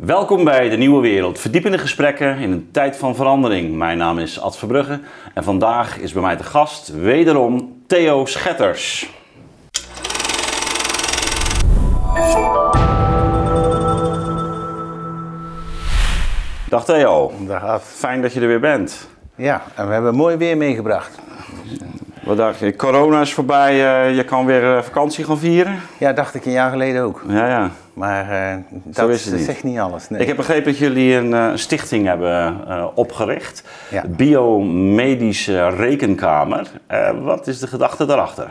Welkom bij de Nieuwe Wereld, verdiepende gesprekken in een tijd van verandering. Mijn naam is Ad Verbrugge en vandaag is bij mij te gast wederom Theo Schetters. Dag Theo, Dag Ad. fijn dat je er weer bent. Ja, en we hebben mooi weer meegebracht. Wat dacht je? Corona is voorbij, eh, je kan weer eh, vakantie gaan vieren? Ja, dacht ik een jaar geleden ook. Ja, ja. Maar eh, dat is het niet. zegt niet alles. Nee. Ik heb begrepen dat jullie een stichting hebben opgericht. Ja. Biomedische Rekenkamer. Wat is de gedachte daarachter?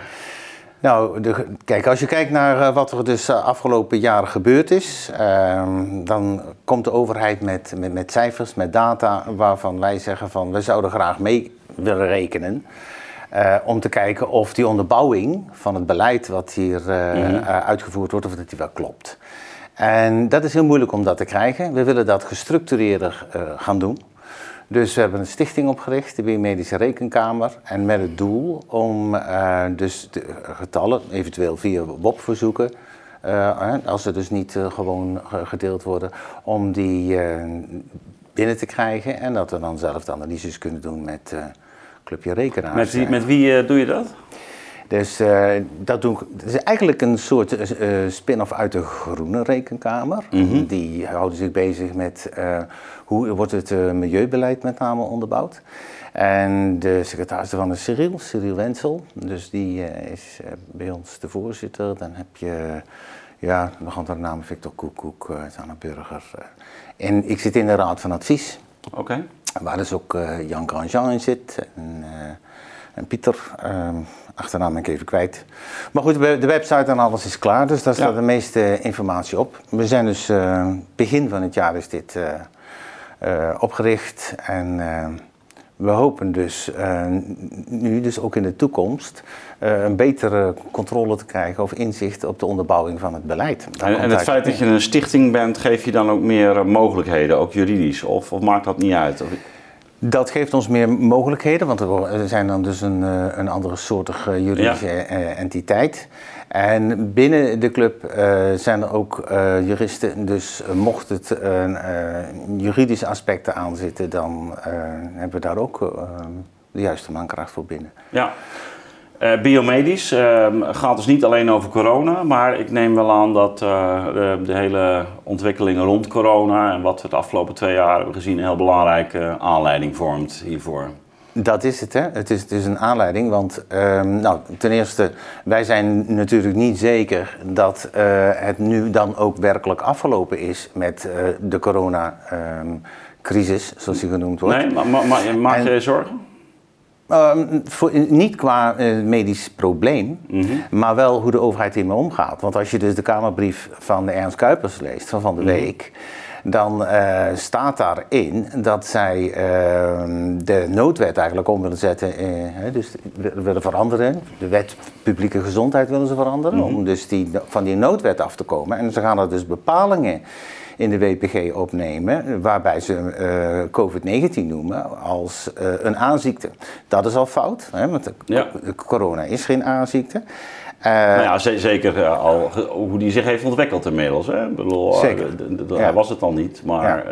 Nou, de, kijk, als je kijkt naar wat er dus de afgelopen jaren gebeurd is, ehm, dan komt de overheid met, met, met cijfers, met data, waarvan wij zeggen van we zouden graag mee willen rekenen. Eh, om te kijken of die onderbouwing van het beleid wat hier eh, eh, uitgevoerd wordt, of dat die wel klopt. En dat is heel moeilijk om dat te krijgen. We willen dat gestructureerder gaan doen. Dus we hebben een stichting opgericht, de Biomedische Rekenkamer. En met het doel om dus de getallen, eventueel via WOP-verzoeken, eh, als ze dus niet gewoon ge- gedeeld worden, om die binnen te krijgen. En dat we dan zelf de analyses kunnen doen met Clubje Rekenaars. Met wie, met wie eh, doe je dat? Dus eh, dat, doen, het is eigenlijk een soort eh, spin-off uit de Groene Rekenkamer. Die houden zich bezig met eh, hoe wordt het eh, milieubeleid met name onderbouwd. En de secretaris daarvan is Cyril, Cyril Wensel. Dus die eh, is eh, bij ons de voorzitter. Dan heb je ja, nog andere namen, Victor Koekoek, Sanne Burger. eh. en ik zit in de raad van advies. Oké. Waar dus ook eh, Jan Grandjean in zit en, eh, en Pieter. ehm, achternaam ben ik even kwijt. Maar goed, de website en alles is klaar, dus daar staat Ja. de meeste informatie op. We zijn dus eh, begin van het jaar is dit opgericht en eh, we hopen dus eh, nu, dus ook in de toekomst, eh, een betere controle te krijgen of inzicht op de onderbouwing van het beleid. Daar En, en het feit dat je een stichting bent, geef je dan ook meer eh, mogelijkheden, ook juridisch? Of, of maakt dat niet uit? Of- Dat geeft ons meer mogelijkheden, want we zijn dan dus een, een andere soortige juridische entiteit. En binnen de club eh, zijn er ook eh, juristen, dus eh, mocht het juridische aspecten aan zitten, dan hebben we daar ook de juiste mankracht voor binnen. Ja. Biomedisch eh, gaat dus niet alleen over corona, maar ik neem wel aan dat de, de hele ontwikkelingen rond corona en wat we de afgelopen twee jaar hebben gezien een heel belangrijke aanleiding vormt hiervoor. Dat is het, hè. Het is, het is een aanleiding, want ehm, nou, ten eerste, wij zijn natuurlijk niet zeker dat eh, het nu dan ook werkelijk afgelopen is met eh, de coronacrisis, zoals die genoemd wordt. Nee, maar, maar, maar maak je En- je zorgen? Ehm, voor, niet qua eh, medisch probleem, Mhm. maar wel hoe de overheid hiermee omgaat. Want als je dus de Kamerbrief van de Ernst Kuipers leest van van de Mhm. week, dan eh, staat daarin dat zij ehm, de noodwet eigenlijk om willen zetten, eh, dus wi- willen veranderen. De wet publieke gezondheid willen ze veranderen, Mhm. om dus die, van die noodwet af te komen. En ze gaan er dus bepalingen in de WPG opnemen, waarbij ze eh, COVID-19 noemen als eh, een aanziekte. Dat is al fout, hè, want de, Ja. de corona is geen aanziekte. Eh, nou ja, ze- zeker eh, al hoe die zich heeft ontwikkeld inmiddels. Hè? Bedoel, eh, Zeker. Hij was het al niet, maar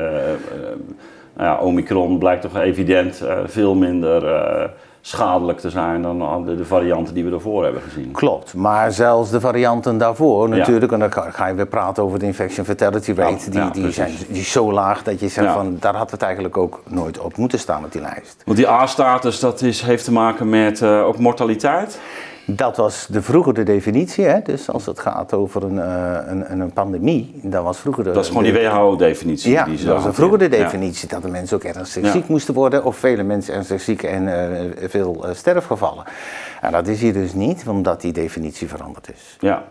nou ja, Omicron blijkt toch evident veel minder schadelijk te zijn dan de, de varianten die we ervoor hebben gezien. Klopt, maar zelfs de varianten daarvoor Ja. natuurlijk, en dan ga je weer praten over de infection fatality rate, Ja, die, ja, die, zijn, die is zo laag dat je zegt van daar had het eigenlijk ook nooit op moeten staan op die lijst. Want die A-status, dat is, heeft te maken met ook mortaliteit. Dat was de vroegere definitie, hè? dus als het gaat over een, eh, een, een pandemie, dat was vroeger de... Dat is gewoon die de- WHO-definitie. Ja, die ze dat was de vroegere Ja. definitie, dat de mensen ook ernstig Ja. ziek moesten worden, of vele mensen ernstig ziek en eh, veel eh, sterfgevallen. En dat is hier dus niet, omdat die definitie veranderd is. Ja.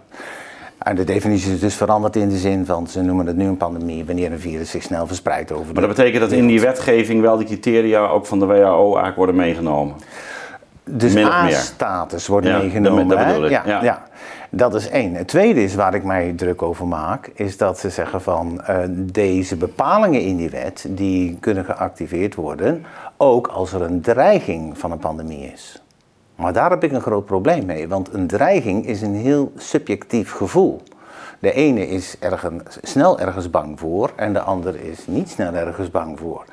En de definitie is dus veranderd in de zin van, ze noemen het nu een pandemie, wanneer een virus zich snel verspreidt over de Maar dat betekent dat in die wetgeving wel die criteria ook van de WHO eigenlijk worden meegenomen. Dus. A-status wordt Ja, meegenomen. dat- ja. ja. Dat is één. Het tweede is waar ik mij druk over maak, is dat ze zeggen van eh, deze bepalingen in die wet, die kunnen geactiveerd worden, ook als er een dreiging van een pandemie is. Maar daar heb ik een groot probleem mee, want een dreiging is een heel subjectief gevoel. De ene is ergens, snel ergens bang voor en de andere is niet snel ergens bang voor.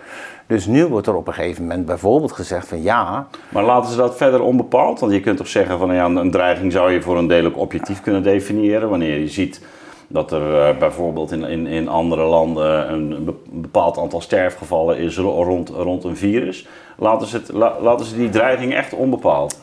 Dus nu wordt er op een gegeven moment bijvoorbeeld gezegd van ja. Maar laten ze dat verder onbepaald? Want je kunt toch zeggen van ja, een dreiging zou je voor een deel ook objectief kunnen definiëren. Wanneer je ziet dat er uh, bijvoorbeeld in, in, in andere landen een bepaald aantal sterfgevallen is rond, rond een virus. Laten ze, het, laten ze die dreiging echt onbepaald.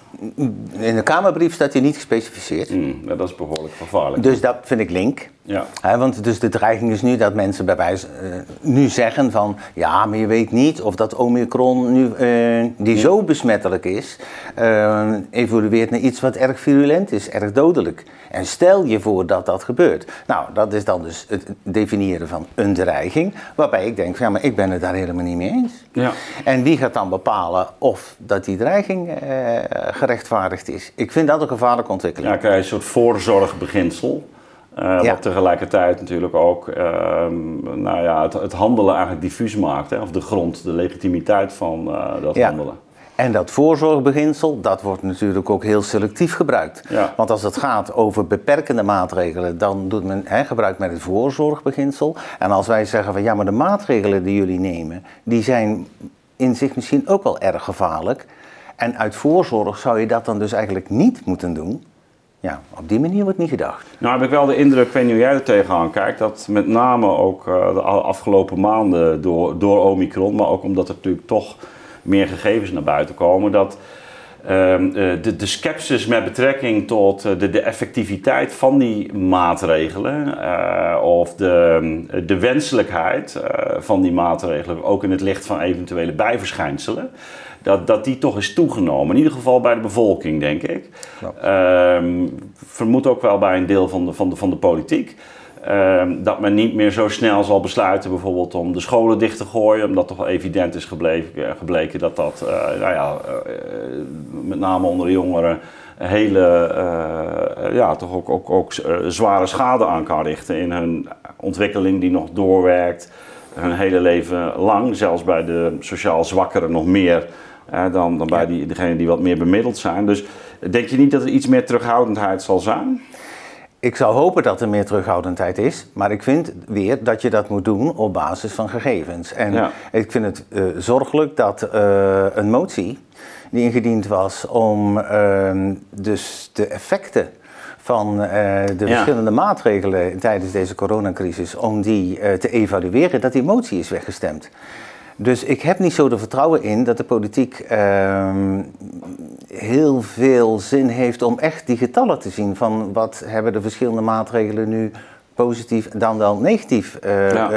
In de Kamerbrief staat hij niet gespecificeerd. Mm, ja, dat is behoorlijk gevaarlijk. Dus dat vind ik link. Ja. want dus de dreiging is nu dat mensen bij wijze uh, nu zeggen van ja, maar je weet niet of dat Omicron nu, uh, die zo besmettelijk is, uh, evolueert naar iets wat erg virulent is, erg dodelijk. En stel je voor dat dat gebeurt. Nou, dat is dan dus het definiëren van een dreiging, waarbij ik denk van ja, maar ik ben het daar helemaal niet mee eens. Ja. En wie gaat dan bepalen of dat die dreiging gerechtvaardigd is? Ik vind dat een gevaarlijke ontwikkeling. Ja, krijg je een soort voorzorgbeginsel. Uh, Wat tegelijkertijd natuurlijk ook uh, nou ja, het, het, handelen eigenlijk diffuus maakt. Hè? Of de grond, de legitimiteit van uh, dat ja. handelen. En dat voorzorgbeginsel, dat wordt natuurlijk ook heel selectief gebruikt. Ja. Want als het gaat over beperkende maatregelen, dan doet men hè, gebruik met het voorzorgbeginsel. En als wij zeggen van ja, maar de maatregelen die jullie nemen, die zijn in zich misschien ook wel erg gevaarlijk. En uit voorzorg zou je dat dan dus eigenlijk niet moeten doen. Ja, op die manier wordt niet gedacht. Nou heb ik wel de indruk, ik weet niet hoe jij er tegenaan kijkt, dat met name ook uh, de afgelopen maanden door, door Omicron, maar ook omdat er natuurlijk toch meer gegevens naar buiten komen, dat de, de sceptisch met betrekking tot uh, de, de effectiviteit van die maatregelen uh, of de, de wenselijkheid van die maatregelen, ook in het licht van eventuele bijverschijnselen, dat, dat die toch is toegenomen. In ieder geval bij de bevolking, denk ik. Um, vermoed ook wel bij een deel van de, van de, van de politiek. Um, dat men niet meer zo snel zal besluiten, bijvoorbeeld om de scholen dicht te gooien, omdat toch wel evident is gebleken, eh, gebleken dat dat, uh, nou ja, uh, met name onder de jongeren, hele, ja, toch ook, ook, ook zware schade aan kan richten in hun ontwikkeling die nog doorwerkt, hun hele leven lang, zelfs bij de sociaal zwakkeren nog meer dan, dan bij die, degenen die wat meer bemiddeld zijn. Dus denk je niet dat er iets meer terughoudendheid zal zijn? Ik zou hopen dat er meer terughoudendheid is, maar ik vind weer dat je dat moet doen op basis van gegevens. En ik vind het uh, zorgelijk dat uh, een motie die ingediend was om uh, dus de effecten van uh, de verschillende maatregelen tijdens deze coronacrisis, om die te evalueren, dat die motie is weggestemd. Dus ik heb niet zo de vertrouwen in dat de politiek uh, heel veel zin heeft om echt die getallen te zien van wat hebben de verschillende maatregelen nu positief en dan wel negatief. Uh, ja. Uh,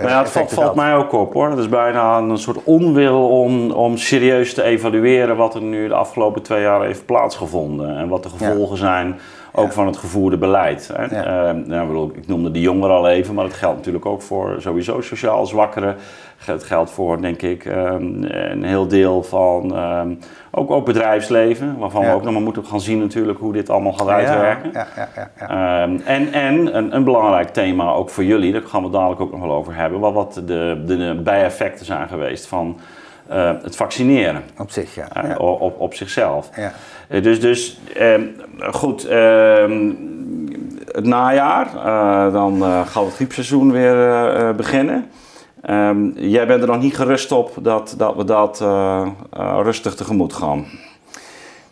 maar ja, het valt, valt, mij ook op hoor. Het is bijna een soort onwil om, om serieus te evalueren wat er nu de afgelopen twee jaar heeft plaatsgevonden. En wat de gevolgen ja. zijn ook van het gevoerde beleid. Hè. Ja. Uh, nou, ik noemde de jongeren al even, maar dat geldt natuurlijk ook voor sowieso sociaal zwakkeren. Het geldt voor, denk ik, um, een heel deel van um, ook, ook bedrijfsleven, waarvan ja. we ook nog maar moeten gaan zien natuurlijk hoe dit allemaal gaat uitwerken. Ja, ja, um, en en een, een, belangrijk thema ook voor jullie, daar gaan we dadelijk ook nog wel over hebben, wat, wat de, de, bijeffecten zijn geweest van uh, het vaccineren. Op zich, ja. Uh, op, op zichzelf. Ja. Uh, dus, dus goed, ehm, het najaar, dan gaat het griepseizoen weer beginnen. Um, jij bent er nog niet gerust op dat, dat we dat rustig tegemoet gaan.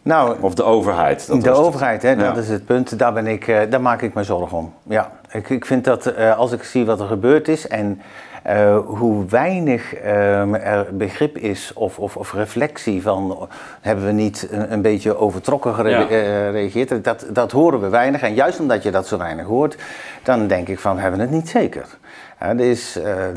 Nou, of de overheid. Dat de overheid, hè, dat is het punt. Daar, ben ik, daar maak ik me zorgen om. Ja, ik, ik vind dat als ik zie wat er gebeurd is en uh, hoe weinig uh, er begrip is of, of, of, reflectie van hebben we niet een, een beetje overtrokken gereageerd. Ja. Dat, dat horen we weinig. En juist omdat je dat zo weinig hoort, dan denk ik van we hebben het niet zeker. Er, is, er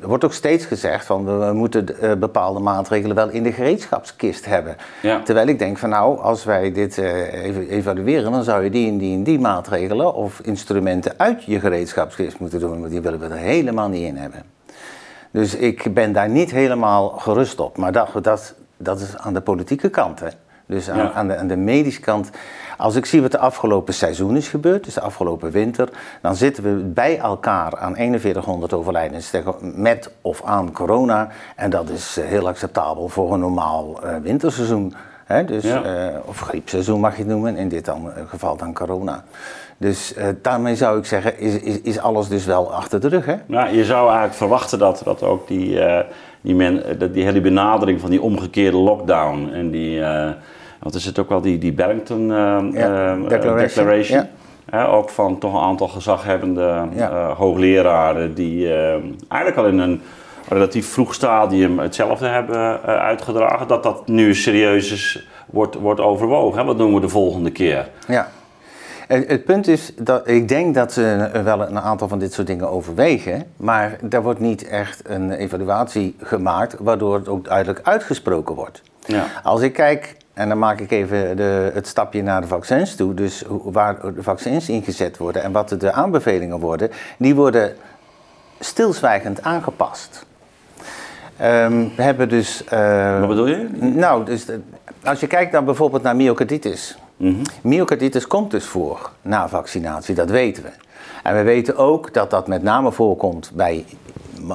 wordt ook steeds gezegd van we moeten bepaalde maatregelen wel in de gereedschapskist hebben. Ja. Terwijl ik denk van nou, als wij dit even evalueren, dan zou je die en die en die maatregelen of instrumenten uit je gereedschapskist moeten doen. Want die willen we er helemaal niet in hebben. Dus ik ben daar niet helemaal gerust op. Maar dat, dat, dat is aan de politieke kant. Hè. Dus aan, Ja. aan, de, aan de medische kant. Als ik zie wat de afgelopen seizoen is gebeurd, dus de afgelopen winter, dan zitten we bij elkaar aan 4100 overlijdens met of aan corona. En dat is eh, heel acceptabel voor een normaal eh, winterseizoen. Hè, dus, Ja. eh, of griepseizoen mag je het noemen, in dit dan, geval dan corona. Dus daarmee zou ik zeggen, is, is, is alles dus wel achter de rug. Hè? Nou, je zou eigenlijk verwachten dat, dat ook die, die, men, dat die hele benadering van die omgekeerde lockdown en die, want er zit ook wel die, die Barrington eh, eh, Declaration, Declaration. ook van toch een aantal gezaghebbende Ja. eh, hoogleraren die eigenlijk al in een relatief vroeg stadium hetzelfde hebben uitgedragen. Dat dat nu serieus is, wordt, wordt overwogen. Wat doen we de volgende keer? Ja. Het, het punt is dat ik denk dat ze wel een aantal van dit soort dingen overwegen, maar er wordt niet echt een evaluatie gemaakt waardoor het ook duidelijk uitgesproken wordt. Ja. Als ik kijk, en dan maak ik even de, het stapje naar de vaccins toe, dus waar de vaccins ingezet worden en wat de aanbevelingen worden, die worden stilzwijgend aangepast. Ehm, we hebben dus. eh, Wat bedoel je? nou, dus als je kijkt dan bijvoorbeeld naar myocarditis. Myocarditis komt dus voor na vaccinatie, dat weten we. En we weten ook dat dat met name voorkomt bij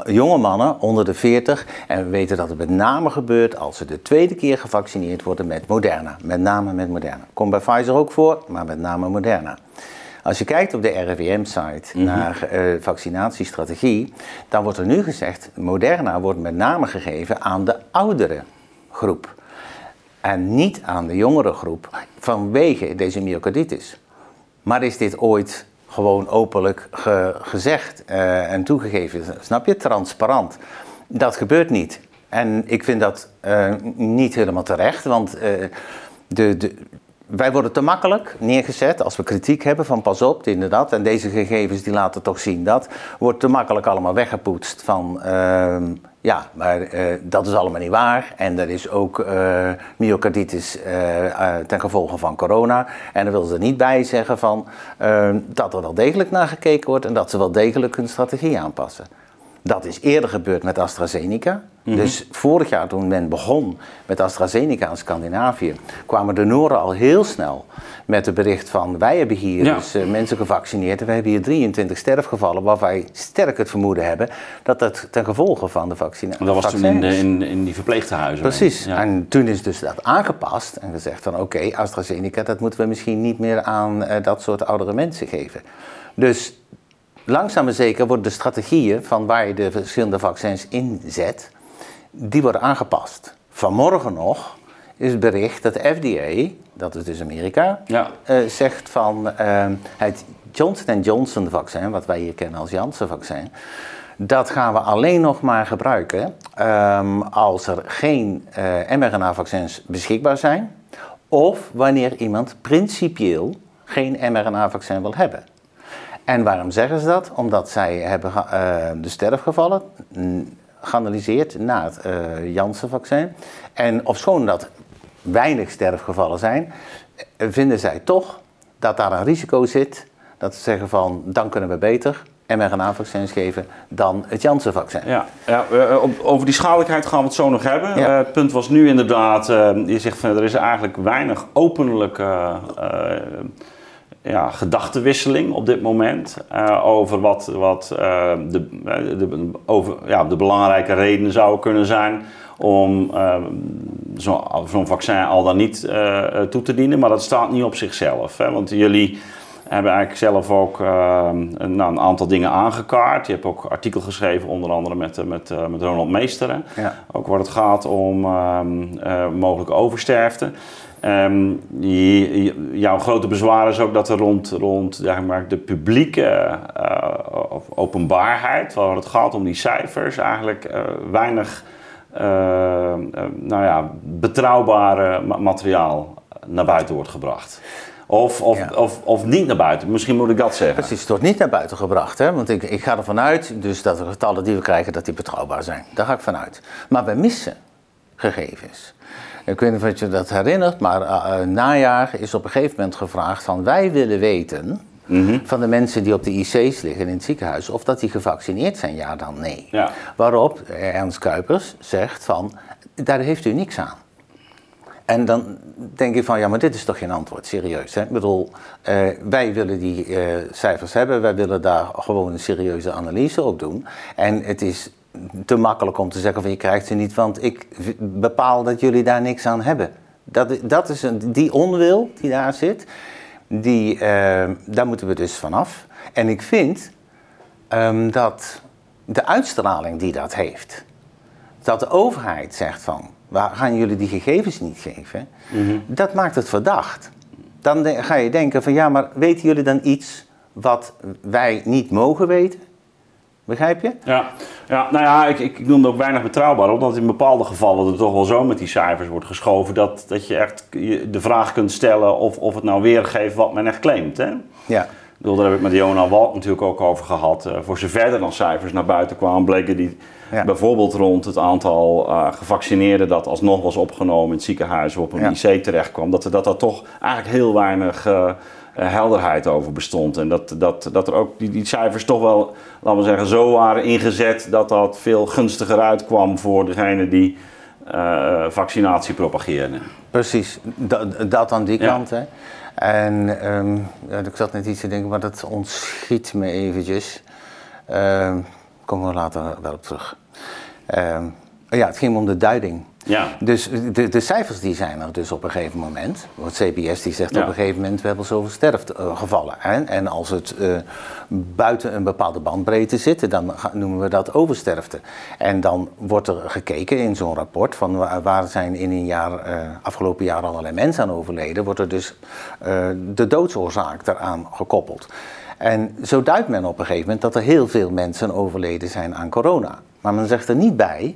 jonge mannen onder de 40. En we weten dat het met name gebeurt als ze de tweede keer gevaccineerd worden met Moderna. Met name met Moderna. Komt bij Pfizer ook voor, maar met name Moderna. Als je kijkt op de RIVM-site naar eh, vaccinatiestrategie, dan wordt er nu gezegd, Moderna wordt met name gegeven aan de oudere groep. En niet aan de jongere groep vanwege deze myocarditis. Maar is dit ooit gewoon openlijk ge- gezegd eh, en toegegeven? Snap je? Transparant. Dat gebeurt niet. En ik vind dat eh, niet helemaal terecht, want eh, de, de, wij worden te makkelijk neergezet als we kritiek hebben van pas op, inderdaad. En deze gegevens die laten toch zien dat. Wordt te makkelijk allemaal weggepoetst van ehm, ja, maar eh, dat is allemaal niet waar. En er is ook eh, myocarditis eh, ten gevolge van corona. En dan willen ze er niet bij zeggen van dat er wel degelijk naar gekeken wordt en dat ze wel degelijk hun strategie aanpassen. Dat is eerder gebeurd met AstraZeneca. Dus vorig jaar toen men begon met AstraZeneca in Scandinavië, kwamen de Noren al heel snel met het bericht van wij hebben hier Ja. dus eh, mensen gevaccineerd en we hebben hier 23 sterfgevallen waar wij sterk het vermoeden hebben dat dat ten gevolge van de vaccinatie Dat was toen in, de- in, in die verpleegtehuizen. Precies. Ja. En toen is dus dat aangepast en gezegd van oké, AstraZeneca, dat moeten we misschien niet meer aan eh, dat soort oudere mensen geven. Dus langzaam maar zeker worden de strategieën van waar je de verschillende vaccins inzet, die worden aangepast. Vanmorgen nog is het bericht dat de FDA, dat is dus Amerika, Ja. eh, zegt van eh, het Johnson Johnson vaccin, wat wij hier kennen als Janssen vaccin, dat gaan we alleen nog maar gebruiken ehm, als er geen eh, mRNA-vaccins beschikbaar zijn of wanneer iemand principieel geen mRNA-vaccin wil hebben. En waarom zeggen ze dat? Omdat zij hebben eh, de sterfgevallen geanalyseerd na het eh Janssen-vaccin. En ofschoon dat weinig sterfgevallen zijn, eh, vinden zij toch dat daar een risico zit. Dat ze zeggen van, dan kunnen we beter mRNA-vaccins geven dan het Janssen-vaccin. Ja, ja over die schadelijkheid gaan we het zo nog hebben. Ja. Het punt was nu inderdaad, je zegt van er is eigenlijk weinig openlijke eh, ja, gedachtenwisseling op dit moment eh, over wat, wat eh, de, eh, de, over, ja, de belangrijke redenen zouden kunnen zijn om zo- zo'n vaccin al dan niet toe te dienen. Maar dat staat niet op zichzelf. Hè? Want jullie hebben eigenlijk zelf ook een, nou, een aantal dingen aangekaart. Je hebt ook artikel geschreven, onder andere met, met, met Ronald Meesteren. Ja. Ook waar het gaat om ehm, eh, mogelijke oversterfte. Ehm, je- je- jouw grote bezwaar is ook dat er rond, rond zeg maar, de publieke eh, openbaarheid, waar het gaat om die cijfers, eigenlijk eh, weinig eh, nou ja, betrouwbare ma- materiaal naar buiten wordt gebracht. Of, of, Ja. of, of niet naar buiten, misschien moet ik dat zeggen. Precies, het wordt niet naar buiten gebracht. Hè? Want ik, ik ga ervan uit dus dat de getallen die we krijgen, dat die betrouwbaar zijn. Daar ga ik vanuit. Maar we missen gegevens. Ik weet niet of je dat herinnert, maar eh, najaar is op een gegeven moment gevraagd van wij willen weten van de mensen die op de IC's liggen in het ziekenhuis, of dat die gevaccineerd zijn, ja dan nee. Ja. Waarop eh, Ernst Kuipers zegt van, daar heeft u niks aan. En dan denk ik van, ja, maar dit is toch geen antwoord, serieus. Hè? Ik bedoel, wij willen die cijfers hebben, wij willen daar gewoon een serieuze analyse op doen. En het is te makkelijk om te zeggen van, je krijgt ze niet, want ik bepaal dat jullie daar niks aan hebben. Dat, dat is een, die onwil die daar zit, die, eh, daar moeten we dus vanaf. En ik vind ehm, dat de uitstraling die dat heeft, dat de overheid zegt van, we gaan jullie die gegevens niet geven, dat maakt het verdacht. Dan ga je denken van, ja, maar weten jullie dan iets wat wij niet mogen weten? Begrijp je? Ja, ja nou ja, ik, ik, ik noemde ook weinig betrouwbaar, omdat in bepaalde gevallen er toch wel zo met die cijfers wordt geschoven dat, dat je echt de vraag kunt stellen of, of het nou weergeeft wat men echt claimt. Hè? Ja. Ik bedoel, daar heb ik met Jona Walk natuurlijk ook over gehad. Eh, voor zover er dan cijfers naar buiten kwamen, bleken die Ja. bijvoorbeeld rond het aantal eh, gevaccineerden dat alsnog was opgenomen in het ziekenhuis of op een Ja. IC terecht kwam, dat dat, dat toch eigenlijk heel weinig eh, helderheid over bestond. En dat, dat, dat er ook die, die cijfers toch wel, laten we zeggen, zo waren ingezet dat dat veel gunstiger uitkwam voor degene die eh, vaccinatie propageerden. Precies, dat, dat aan die Ja. kant. Hè. En ehm, ja, ik zat net iets te denken, maar dat ontschiet me eventjes. Ehm komen we later wel op terug. Ehm, ja, het ging om de duiding. Ja. Dus de, de cijfers die zijn er dus op een gegeven moment. Want CBS die zegt Ja. op een gegeven moment we hebben zoveel sterfgevallen. Hè? En als het eh, buiten een bepaalde bandbreedte zit, dan noemen we dat oversterfte. En dan wordt er gekeken in zo'n rapport van waar, waar zijn in een jaar, eh, afgelopen jaar allerlei mensen aan overleden. Wordt er dus eh, de doodsoorzaak daaraan gekoppeld. En zo duidt men op een gegeven moment dat er heel veel mensen overleden zijn aan corona. Maar men zegt er niet bij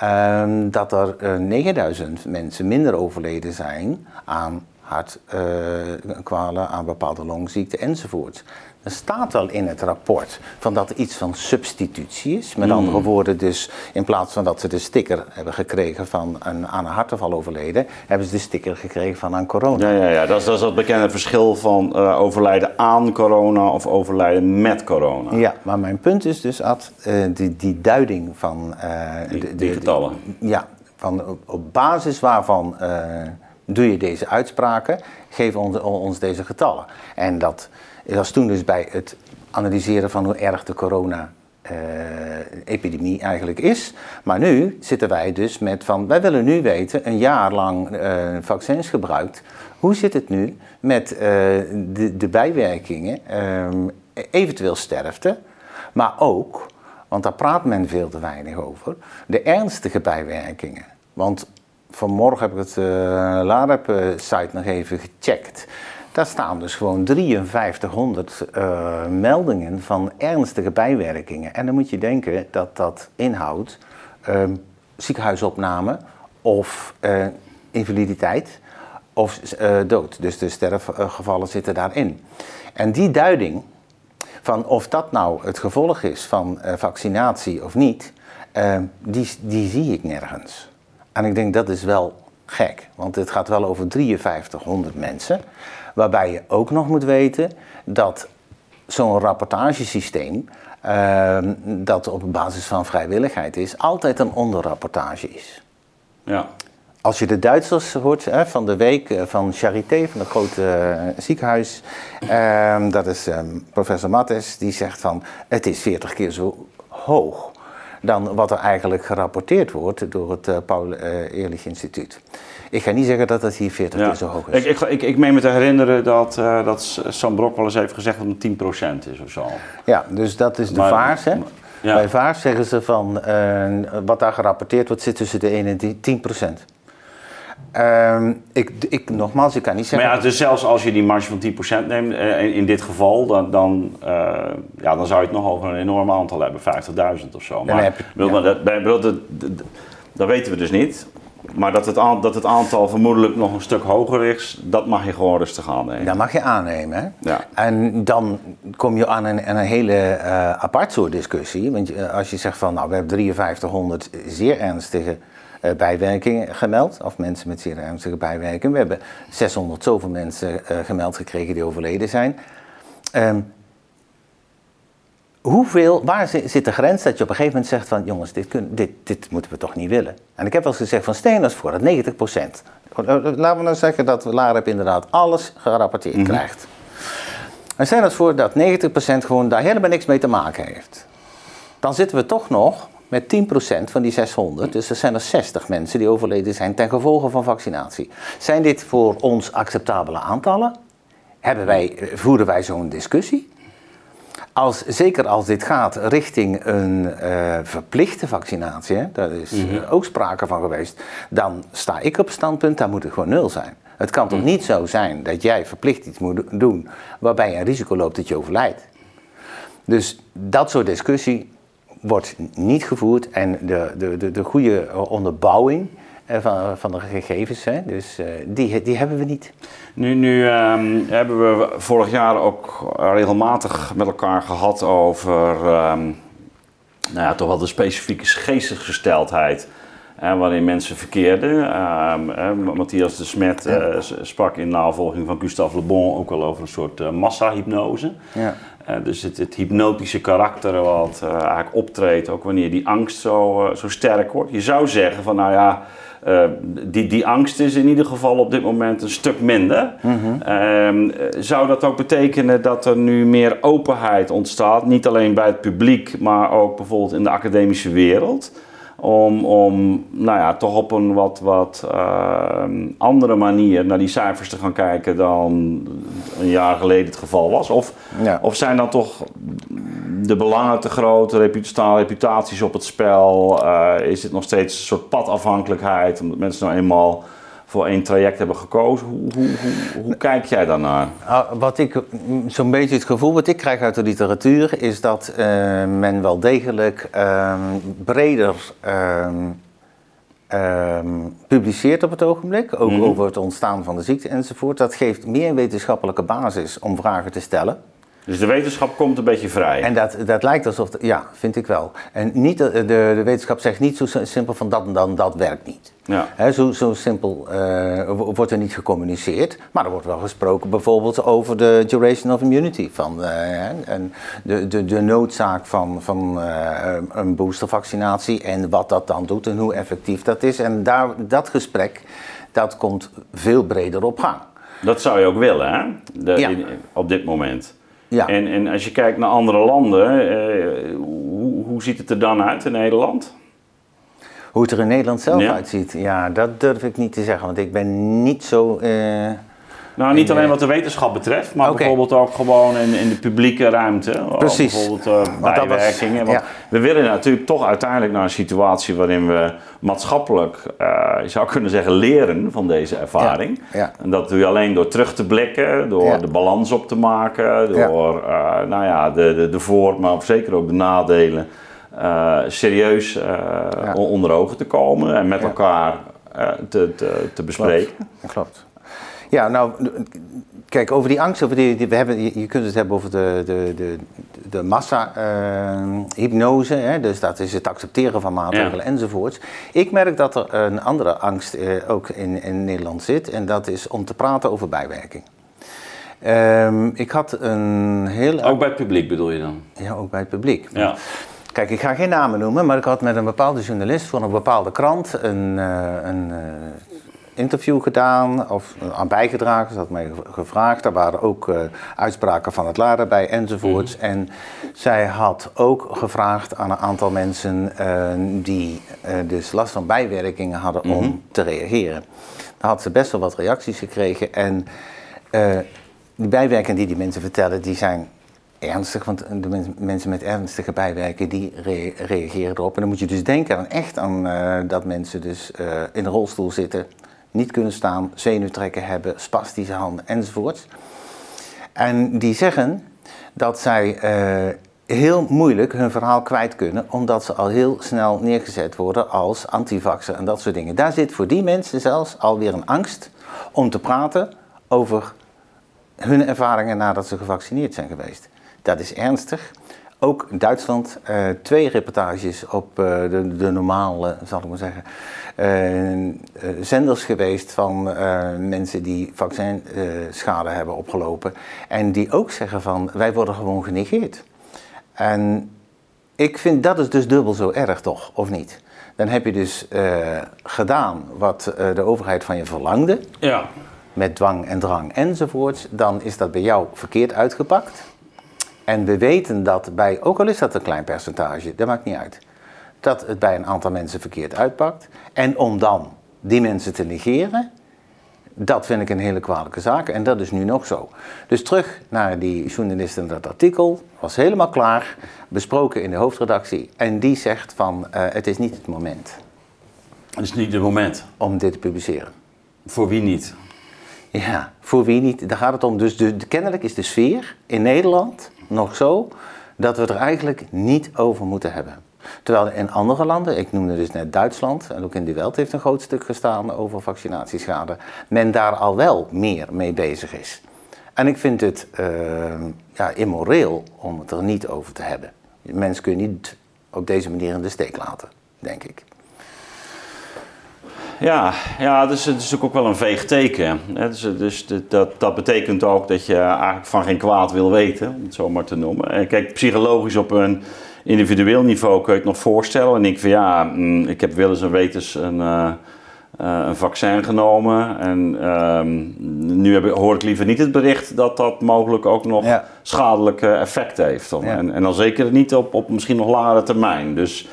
Ehm, dat er eh, 9000 mensen minder overleden zijn aan hartkwalen, aan bepaalde longziekten enzovoort. Er staat al in het rapport van dat er iets van substitutie is. Met andere woorden, dus in plaats van dat ze de sticker hebben gekregen van een, aan een hartaanval overleden, hebben ze de sticker gekregen van aan corona. Ja, ja, ja. Dat, is, dat is dat bekende verschil van eh, overlijden aan corona of overlijden met corona. Ja, maar mijn punt is dus, Ad, eh, die, die duiding van... eh, Die- de- die de- getallen. Ja, van op, op basis waarvan doe je deze uitspraken, geef ons, ons deze getallen. En dat was toen dus bij het analyseren van hoe erg de corona-epidemie eigenlijk is. Maar nu zitten wij dus met van, wij willen nu weten, een jaar lang eh, vaccins gebruikt, hoe zit het nu met eh, de, de bijwerkingen, ehm, eventueel sterfte, maar ook, want daar praat men veel te weinig over, de ernstige bijwerkingen. Want vanmorgen heb ik het LAREP-site nog even gecheckt. Daar staan dus gewoon 5300 eh, meldingen van ernstige bijwerkingen. En dan moet je denken dat dat inhoudt ehm, ziekenhuisopname of eh, invaliditeit of eh, dood. Dus de sterfgevallen zitten daarin. En die duiding van of dat nou het gevolg is van vaccinatie of niet, eh, die, die zie ik nergens. En ik denk dat is wel gek, want het gaat wel over 5300 mensen. Waarbij je ook nog moet weten dat zo'n rapportagesysteem, eh, dat op basis van vrijwilligheid is, altijd een onderrapportage is. Ja. Als je de Duitsers hoort hè, van de week eh, van Charité, van het grote eh, ziekenhuis, ehm, dat is ehm, professor Mattes, die zegt van het is 40 keer zo hoog dan wat er eigenlijk gerapporteerd wordt door het eh, Paul eh, Ehrlich Instituut. Ik ga niet zeggen dat het hier 40 Ja. keer zo hoog is. Ik, ik, ik, ik meen me te herinneren dat, eh, dat Sam Brok wel eens heeft gezegd dat het 10% is of zo. Ja, dus dat is de Maar- vaars. Hè? Ja. Bij vaars zeggen ze van eh, wat daar gerapporteerd wordt zit tussen de 1 en die 10 procent. Ehm, ik, ik, nogmaals, ik kan niet Maar zeggen... ja, dus zelfs als je die marge van 10% neemt, eh, in, dit geval, dan, dan, ja, dan zou je het nog over een enorm aantal hebben, 50.000 of zo. dan Maar, heb je- ja. maar dat, dat, dat, dat weten we dus niet. Maar dat het, dat het aantal vermoedelijk nog een stuk hoger is, dat mag je gewoon rustig aannemen. Dat mag je aannemen. Hè? Ja. En dan kom je aan een, aan een hele eh, apart soort discussie. Want eh, als je zegt van nou, we hebben 5300 zeer ernstige eh, bijwerkingen gemeld. Of mensen met zeer ernstige bijwerkingen. We hebben 600 zoveel mensen gemeld gekregen die overleden zijn. Ehm, hoeveel, waar zi- zit de grens dat je op een gegeven moment zegt van jongens, dit, kun, dit, dit moeten we toch niet willen. En ik heb wel eens gezegd van eens voor dat 90% Laten we nou zeggen dat LAREP inderdaad alles gerapporteerd krijgt. En eens voor dat 90% gewoon daar helemaal niks mee te maken heeft. Dan zitten we toch nog met 10% van die 600. Dus er zijn er 60 mensen die overleden zijn ten gevolge van vaccinatie. Zijn dit voor ons acceptabele aantallen? Hebben wij, voeren wij zo'n discussie? Als, zeker als dit gaat richting een uh, verplichte vaccinatie, hè, daar is uh, ook sprake van geweest, dan sta ik op standpunt, daar moet het gewoon nul zijn. Het kan toch mm. niet zo zijn dat jij verplicht iets moet doen waarbij je een risico loopt dat je overlijdt. Dus dat soort discussie wordt niet gevoerd en de, de, de, de goede onderbouwing eh, van, van de gegevens, hè, dus uh, die, die hebben we niet. Nu, nu um, hebben we vorig jaar ook regelmatig met elkaar gehad over um, nou ja, toch wel de specifieke geestesgesteldheid uh, waarin mensen verkeerden. Um, Matthias de Smet uh, sprak in navolging van Gustave Le Bon ook al over een soort uh, massahypnose. Ja. dus het, het, hypnotische karakter wat eigenlijk optreedt, ook wanneer die angst zo, zo sterk wordt. Je zou zeggen van nou ja, uh, die, die angst is in ieder geval op dit moment een stuk minder. Mm zou dat ook betekenen dat er nu meer openheid ontstaat, niet alleen bij het publiek, maar ook bijvoorbeeld in de academische wereld? Om, om nou ja, toch op een wat, wat uh, andere manier naar die cijfers te gaan kijken dan een jaar geleden het geval was? Of, ja. of zijn dan toch de belangen te groot, staan reputaties op het spel? Uh, is het nog steeds een soort padafhankelijkheid, omdat mensen nou eenmaal voor één traject hebben gekozen. Hoe, hoe, hoe, hoe kijk jij daarnaar? Ah, wat ik, zo'n beetje het gevoel wat ik krijg uit de literatuur is dat uh, men wel degelijk uh, breder uh, publiceert op het ogenblik, ook mm -hmm. over het ontstaan van de ziekte enzovoort. Dat geeft meer wetenschappelijke basis om vragen te stellen. Dus de wetenschap komt een beetje vrij. En dat, dat lijkt alsof, ja, vind ik wel. En niet, de, de, de wetenschap zegt niet zo simpel van dat en dan, dat werkt niet. Ja. zo, zo simpel uh, wordt er niet gecommuniceerd. Maar er wordt wel gesproken bijvoorbeeld over de duration of immunity. Van, uh, en de, de, de noodzaak van, van uh, een boostervaccinatie en wat dat dan doet en hoe effectief dat is. En daar, dat gesprek, dat komt veel breder op gang. Dat zou je ook willen, hè? De, ja. in, op dit moment. Ja. En, en als je kijkt naar andere landen, eh, hoe, hoe ziet het er dan uit in Nederland? Hoe het er in Nederland zelf uitziet, ja, dat durf ik niet te zeggen, want ik ben niet zo. Eh, nou, niet alleen wat de wetenschap betreft, maar bijvoorbeeld ook gewoon in, in de publieke ruimte. Precies. Bijvoorbeeld uh, bijwerkingen. Want we willen natuurlijk toch uiteindelijk naar een situatie waarin we maatschappelijk, uh, je zou kunnen zeggen, leren van deze ervaring. Ja. En dat doe je alleen door terug te blikken, door de balans op te maken, door uh, nou ja, de, de, de voor, maar zeker ook de nadelen serieus onder ogen te komen en met elkaar te, te, te bespreken. Klopt. Klopt. Ja, nou, kijk, over die angst, over die, we hebben, je, kunt het hebben over de, de, de, de massa-hypnose, uh, dus dat is het accepteren van maatregelen ja. enzovoorts. Ik merk dat er een andere angst uh, ook in, in Nederland zit, en dat is om te praten over bijwerking. Um, ik had een heel... Ook bij het publiek bedoel je dan? Ja, ook bij het publiek. Ja. Kijk, ik ga geen namen noemen, maar ik had met een bepaalde journalist van een bepaalde krant een, uh, een interview gedaan of aan bijgedragen. Ze had mij gevraagd. Daar waren ook uh, uitspraken van het LARA bij enzovoorts. Mhm. En zij had ook gevraagd aan een aantal mensen uh, die uh, dus last van bijwerkingen hadden om mhm. te reageren. Daar had ze best wel wat reacties gekregen. En die bijwerkingen die die mensen vertellen, die zijn ernstig, want de mensen met ernstige bijwerkingen die reageren erop. En dan moet je dus denken aan echt aan uh, dat mensen dus uh, in een rolstoel zitten, niet kunnen staan, zenuwtrekken hebben, spastische handen enzovoort. En die zeggen dat zij uh, heel moeilijk hun verhaal kwijt kunnen, omdat ze al heel snel neergezet worden als antivaxer en dat soort dingen. Daar zit voor die mensen zelfs alweer een angst om te praten over hun ervaringen nadat ze gevaccineerd zijn geweest. Dat is ernstig. Ook in Duitsland uh, twee reportages op uh, de, de, normale, zal ik maar zeggen, uh, zenders geweest van mensen die vaccinschade hebben opgelopen. En die ook zeggen van, wij worden gewoon genegeerd. En ik vind dat is dus dubbel zo erg toch, of niet? Dan heb je dus gedaan wat de overheid van je verlangde. Ja. Met dwang en drang enzovoort. Dan is dat bij jou verkeerd uitgepakt. En we weten dat bij, ook al is dat een klein percentage, dat maakt niet uit. dat het bij een aantal mensen verkeerd uitpakt. En om dan die mensen te negeren, dat vind ik een hele kwalijke zaak en dat is nu nog zo. Dus terug naar die journalist en dat artikel, was helemaal klaar, besproken in de hoofdredactie. En die zegt van, uh, het is niet het moment. Het is niet het moment. Om dit te publiceren. Voor wie niet? Ja, voor wie niet. Daar gaat het om. Dus de, kennelijk is de sfeer in Nederland nog zo dat we het er eigenlijk niet over moeten hebben. Terwijl in andere landen, ik noemde dus net Duitsland, en ook in die Welt heeft een groot stuk gestaan over vaccinatieschade, men daar al wel meer mee bezig is. En ik vind het uh, ja, immoreel om het er niet over te hebben. Mensen kun je niet op deze manier in de steek laten, denk ik. Ja, ja dus het is natuurlijk ook wel een veeg teken. Dus, dus dat, dat betekent ook dat je eigenlijk van geen kwaad wil weten, om het zo maar te noemen. En kijk, psychologisch op een individueel niveau kun je het nog voorstellen. En ik van ja, mm, ik heb wel eens een wetens een, uh, een vaccin genomen. En ehm, nu heb, hoor ik liever niet het bericht dat dat mogelijk ook nog schadelijke effect heeft. En, en dan zeker niet op, op misschien nog langere termijn. Dus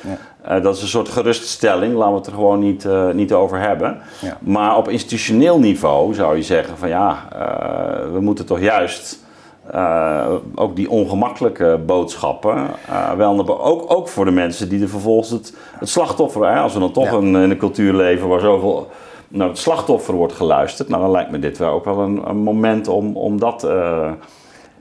uh, dat is een soort geruststelling, laten we het er gewoon niet, uh, niet over hebben. Maar op institutioneel niveau zou je zeggen van ja, we moeten toch juist ook die ongemakkelijke boodschappen wel ook, ook voor de mensen die er vervolgens het, het slachtoffer, hè, als we dan toch een, in een cultuur leven waar zoveel naar het slachtoffer wordt geluisterd, nou dan lijkt me dit wel ook wel een, een moment om, om dat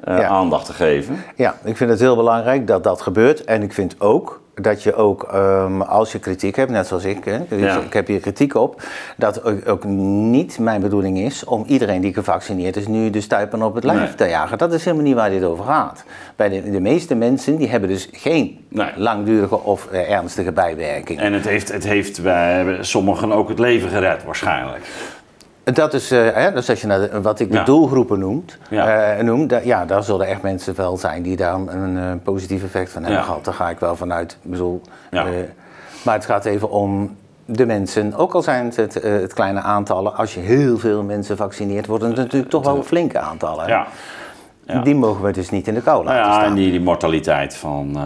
uh, aandacht te geven. Ja, ik vind het heel belangrijk dat dat gebeurt en ik vind ook dat je ook, um, als je kritiek hebt, net zoals ik, hè, ik heb hier kritiek op, dat ook, ook, niet mijn bedoeling is om iedereen die gevaccineerd is nu de stuipen op het lijf te jagen. Dat is helemaal niet waar dit over gaat. Bij de, de meeste mensen die hebben dus geen langdurige of uh, ernstige bijwerking. En het heeft, het heeft bij sommigen ook het leven gered waarschijnlijk. Dat is, uh, hè, dus als je naar wat ik de doelgroepen noemt, ja. Uh, noem, ja, daar zullen echt mensen wel zijn die daar een, uh, positief effect van hebben gehad. Daar ga ik wel vanuit. Bedoel, maar het gaat even om de mensen, ook al zijn het het, kleine aantallen, als je heel veel mensen vaccineert, worden het natuurlijk toch wel flinke aantallen. Ja. Ja. Die mogen we dus niet in de kou laten nou ja, staan. En die, die mortaliteit van,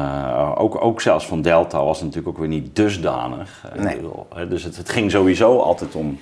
ook, ook zelfs van Delta was natuurlijk ook weer niet dusdanig. Nee. dus het, het ging sowieso altijd om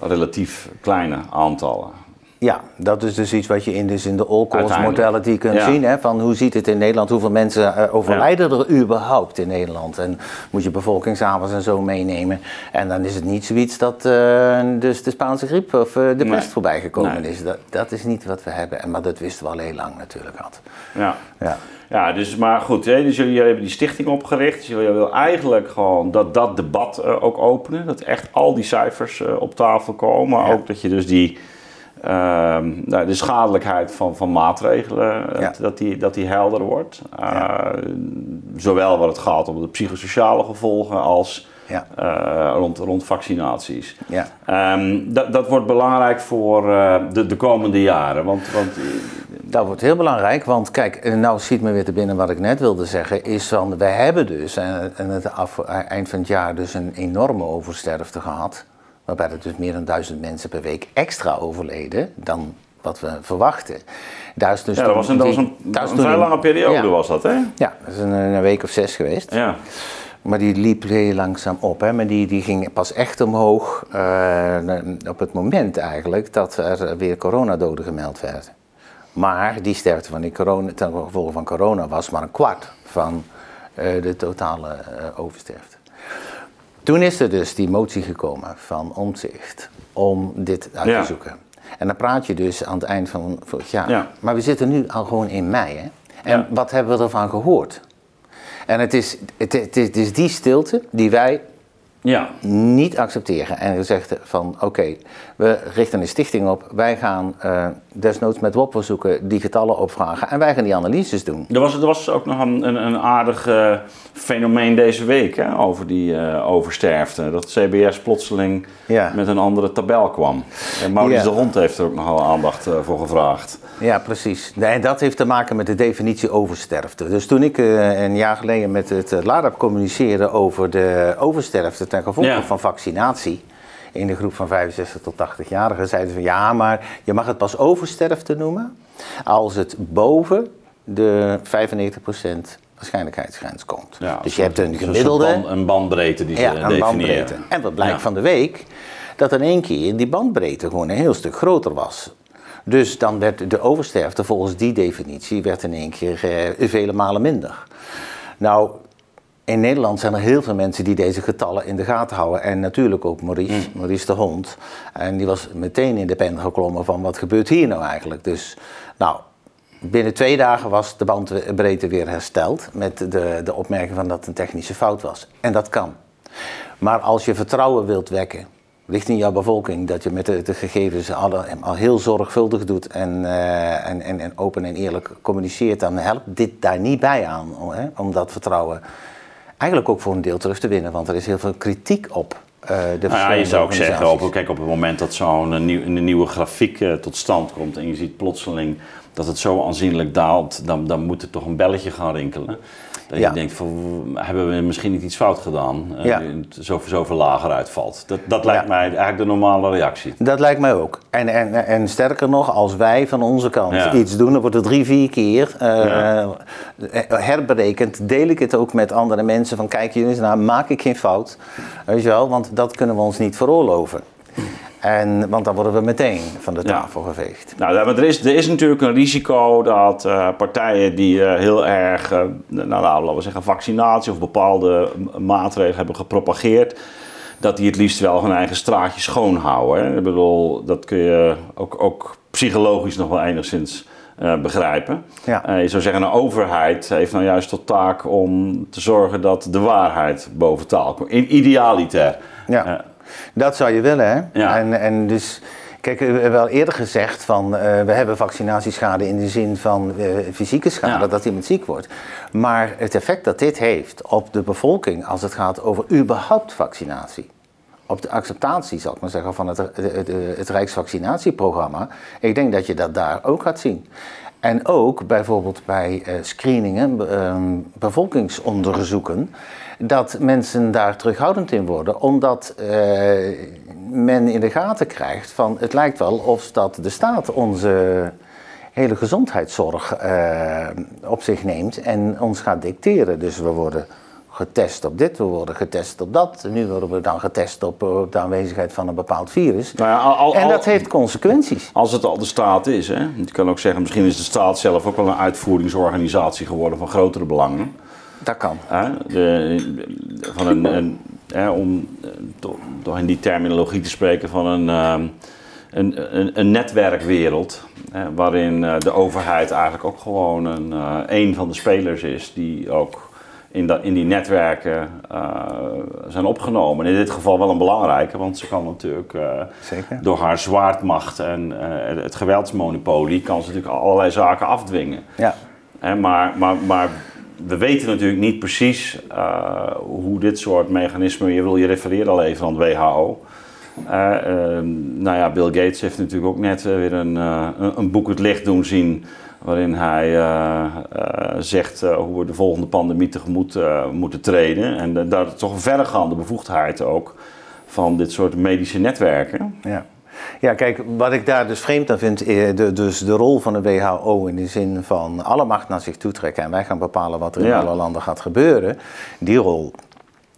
relatief kleine aantallen. Ja, dat is dus iets wat je in, dus in de all-cause mortality kunt zien. Hè, van hoe ziet het in Nederland, hoeveel mensen uh, overlijden er überhaupt in Nederland. En moet je bevolkingsavonds en zo meenemen. En dan is het niet zoiets dat uh, dus de Spaanse griep of uh, de pest voorbij gekomen is. Dat, dat is niet wat we hebben. En, maar dat wisten we al heel lang natuurlijk had. Ja. ja. Ja, dus maar goed, hè, dus jullie hebben die stichting opgericht. Dus jullie willen eigenlijk gewoon dat dat debat ook openen. Dat echt al die cijfers op tafel komen. Ja. Ook dat je dus die, nou, de schadelijkheid van, van maatregelen, ja. dat, die, dat die helder wordt. Ja. Zowel wat het gaat om de psychosociale gevolgen als ja. Uh, rond, rond vaccinaties. Ja. Um, dat, dat wordt belangrijk voor uh, de, de komende jaren. Want, want dat wordt heel belangrijk, want kijk, nou ziet me weer te binnen wat ik net wilde zeggen, is van, wij hebben dus en het af, eind van het jaar dus een enorme oversterfte gehad, waarbij er dus meer dan duizend mensen per week extra overleden dan wat we verwachten. Daar is dus ja, dat was een, dat was een, een vrij lange periode was dat, hè? Ja, dat is een, een, week of zes geweest. Ja. Maar die liep heel langzaam op. Hè? Maar die, die ging pas echt omhoog uh, op het moment eigenlijk dat er weer coronadoden gemeld werden. Maar die sterfte van die corona, ten gevolge van corona was maar een kwart van uh, de totale uh, oversterfte. Toen is er dus die motie gekomen van omzicht om dit uit te zoeken. En dan praat je dus aan het eind van vorig jaar. Ja. Maar we zitten nu al gewoon in mei. Hè? En wat hebben we ervan gehoord? En het is, het, het, het is die stilte die wij ja. niet accepteren. En gezegd van oké, we richten een stichting op. Wij gaan uh, desnoods met WOP zoeken, die getallen opvragen en wij gaan die analyses doen. Er was, er was ook nog een, een, een aardig uh, fenomeen deze week hè, over die uh, oversterfte. Dat CBS plotseling ja. met een andere tabel kwam. En Maurice ja. de Hond heeft er ook nogal aandacht voor gevraagd. Ja, precies. En dat heeft te maken met de definitie oversterfte. Dus toen ik een jaar geleden met het LADAP communiceerde over de oversterfte ten gevolge van vaccinatie in de groep van 65 tot 80-jarigen zeiden ze van ja, maar je mag het pas oversterfte noemen als het boven de 95% waarschijnlijkheidsgrens komt. Ja, dus je hebt een gemiddelde... band- een bandbreedte die ze ja, een definiëren. bandbreedte. En wat blijkt Ja. van de week? Dat in één keer die bandbreedte gewoon een heel stuk groter was. Dus dan werd de oversterfte volgens die definitie werd in één keer eh, vele malen minder. Nou, in Nederland zijn er heel veel mensen die deze getallen in de gaten houden. En natuurlijk ook Maurice, Maurice de Hond. En die was meteen in de pen geklommen van wat gebeurt hier nou eigenlijk. Dus nou, binnen twee dagen was de bandbreedte weer hersteld. Met de, de opmerking van dat het een technische fout was. En dat kan. Maar als je vertrouwen wilt wekken richting jouw bevolking, dat je met de, de gegevens al, al heel zorgvuldig doet en, eh, en, en, en open en eerlijk communiceert, dan helpt dit daar niet bij aan hè, om dat vertrouwen eigenlijk ook voor een deel terug te winnen. Want er is heel veel kritiek op eh, de Nou ja, je zou ook zeggen, op, kijk, op het moment dat zo'n eh, nieuw, een nieuwe grafiek eh, tot stand komt en je ziet plotseling dat het zo aanzienlijk daalt, dan, dan moet er toch een belletje gaan rinkelen. Dat Ja. je denkt, van, hebben we misschien niet iets fout gedaan, eh, Ja. nu het zoveel, lager uitvalt. Dat, dat lijkt Ja. mij eigenlijk de normale reactie. Dat lijkt mij ook. En, en, en sterker nog, als wij van onze kant iets doen, dan wordt het drie, vier keer eh, eh, herberekend. Deel ik het ook met andere mensen van kijk jullie eens naar, maak ik geen fout. Weet je wel, want dat kunnen we ons niet veroorloven. En, want dan worden we meteen van de Ja. tafel geveegd. Nou, maar er is, er is natuurlijk een risico dat eh, partijen die eh, heel erg, eh, nou, nou, laten we zeggen, vaccinatie of bepaalde maatregelen hebben gepropageerd, dat die het liefst wel hun eigen straatje schoonhouden. Hè? Ik bedoel, dat kun je ook, ook psychologisch nog wel enigszins begrijpen. Ja. Je zou zeggen, een overheid heeft nou juist tot taak om te zorgen dat de waarheid boven taal komt. In idealiter. Ja. Dat zou je willen, hè? Ja. En, en dus, kijk, we hebben wel eerder gezegd van eh, we hebben vaccinatieschade in de zin van eh, fysieke schade, Ja. dat iemand ziek wordt. Maar het effect dat dit heeft op de bevolking als het gaat over überhaupt vaccinatie. Op de acceptatie, zal ik maar zeggen, van het, het, het, Rijksvaccinatieprogramma. Ik denk dat je dat daar ook gaat zien. En ook bijvoorbeeld bij eh, screeningen, ehm, bevolkingsonderzoeken, dat mensen daar terughoudend in worden, omdat eh, men in de gaten krijgt van het lijkt wel of dat de staat onze hele gezondheidszorg eh, op zich neemt en ons gaat dicteren. Dus we worden getest op dit, we worden getest op dat. Nu worden we dan getest op, eh, op de aanwezigheid van een bepaald virus. nou ja, al- al- En al- dat heeft consequenties. Als het al de staat is, hè? je kan ook zeggen, misschien is de staat zelf ook wel een uitvoeringsorganisatie geworden van grotere belangen. Dat kan. Hè? De, van een, een, hè, om eh, toch, toch in die terminologie te spreken van een, ehm, een, een, een netwerkwereld. Hè, waarin eh, de overheid eigenlijk ook gewoon een, eh, een van de spelers is die ook in, dat, in die netwerken eh, zijn opgenomen. En in dit geval wel een belangrijke, want ze kan natuurlijk eh, Zeker. door haar zwaardmacht en eh, het geweldsmonopolie kan ze natuurlijk allerlei zaken afdwingen. Ja. Hè, maar, maar, maar we weten natuurlijk niet precies eh, hoe dit soort mechanismen. Je, wil, je refereerde al even aan het WHO. Eh, ehm, nou ja, Bill Gates heeft natuurlijk ook net eh, weer een, een, boek het licht doen zien. Waarin hij zegt hoe we de volgende pandemie tegemoet moeten treden. En daar toch een verregaande bevoegdheid ook van dit soort medische netwerken. Ja. Ja, kijk, wat ik daar dus vreemd aan vind, eh, de, dus de rol van de WHO in de zin van alle macht naar zich toe trekken en wij gaan bepalen wat er in Ja. alle landen gaat gebeuren, die rol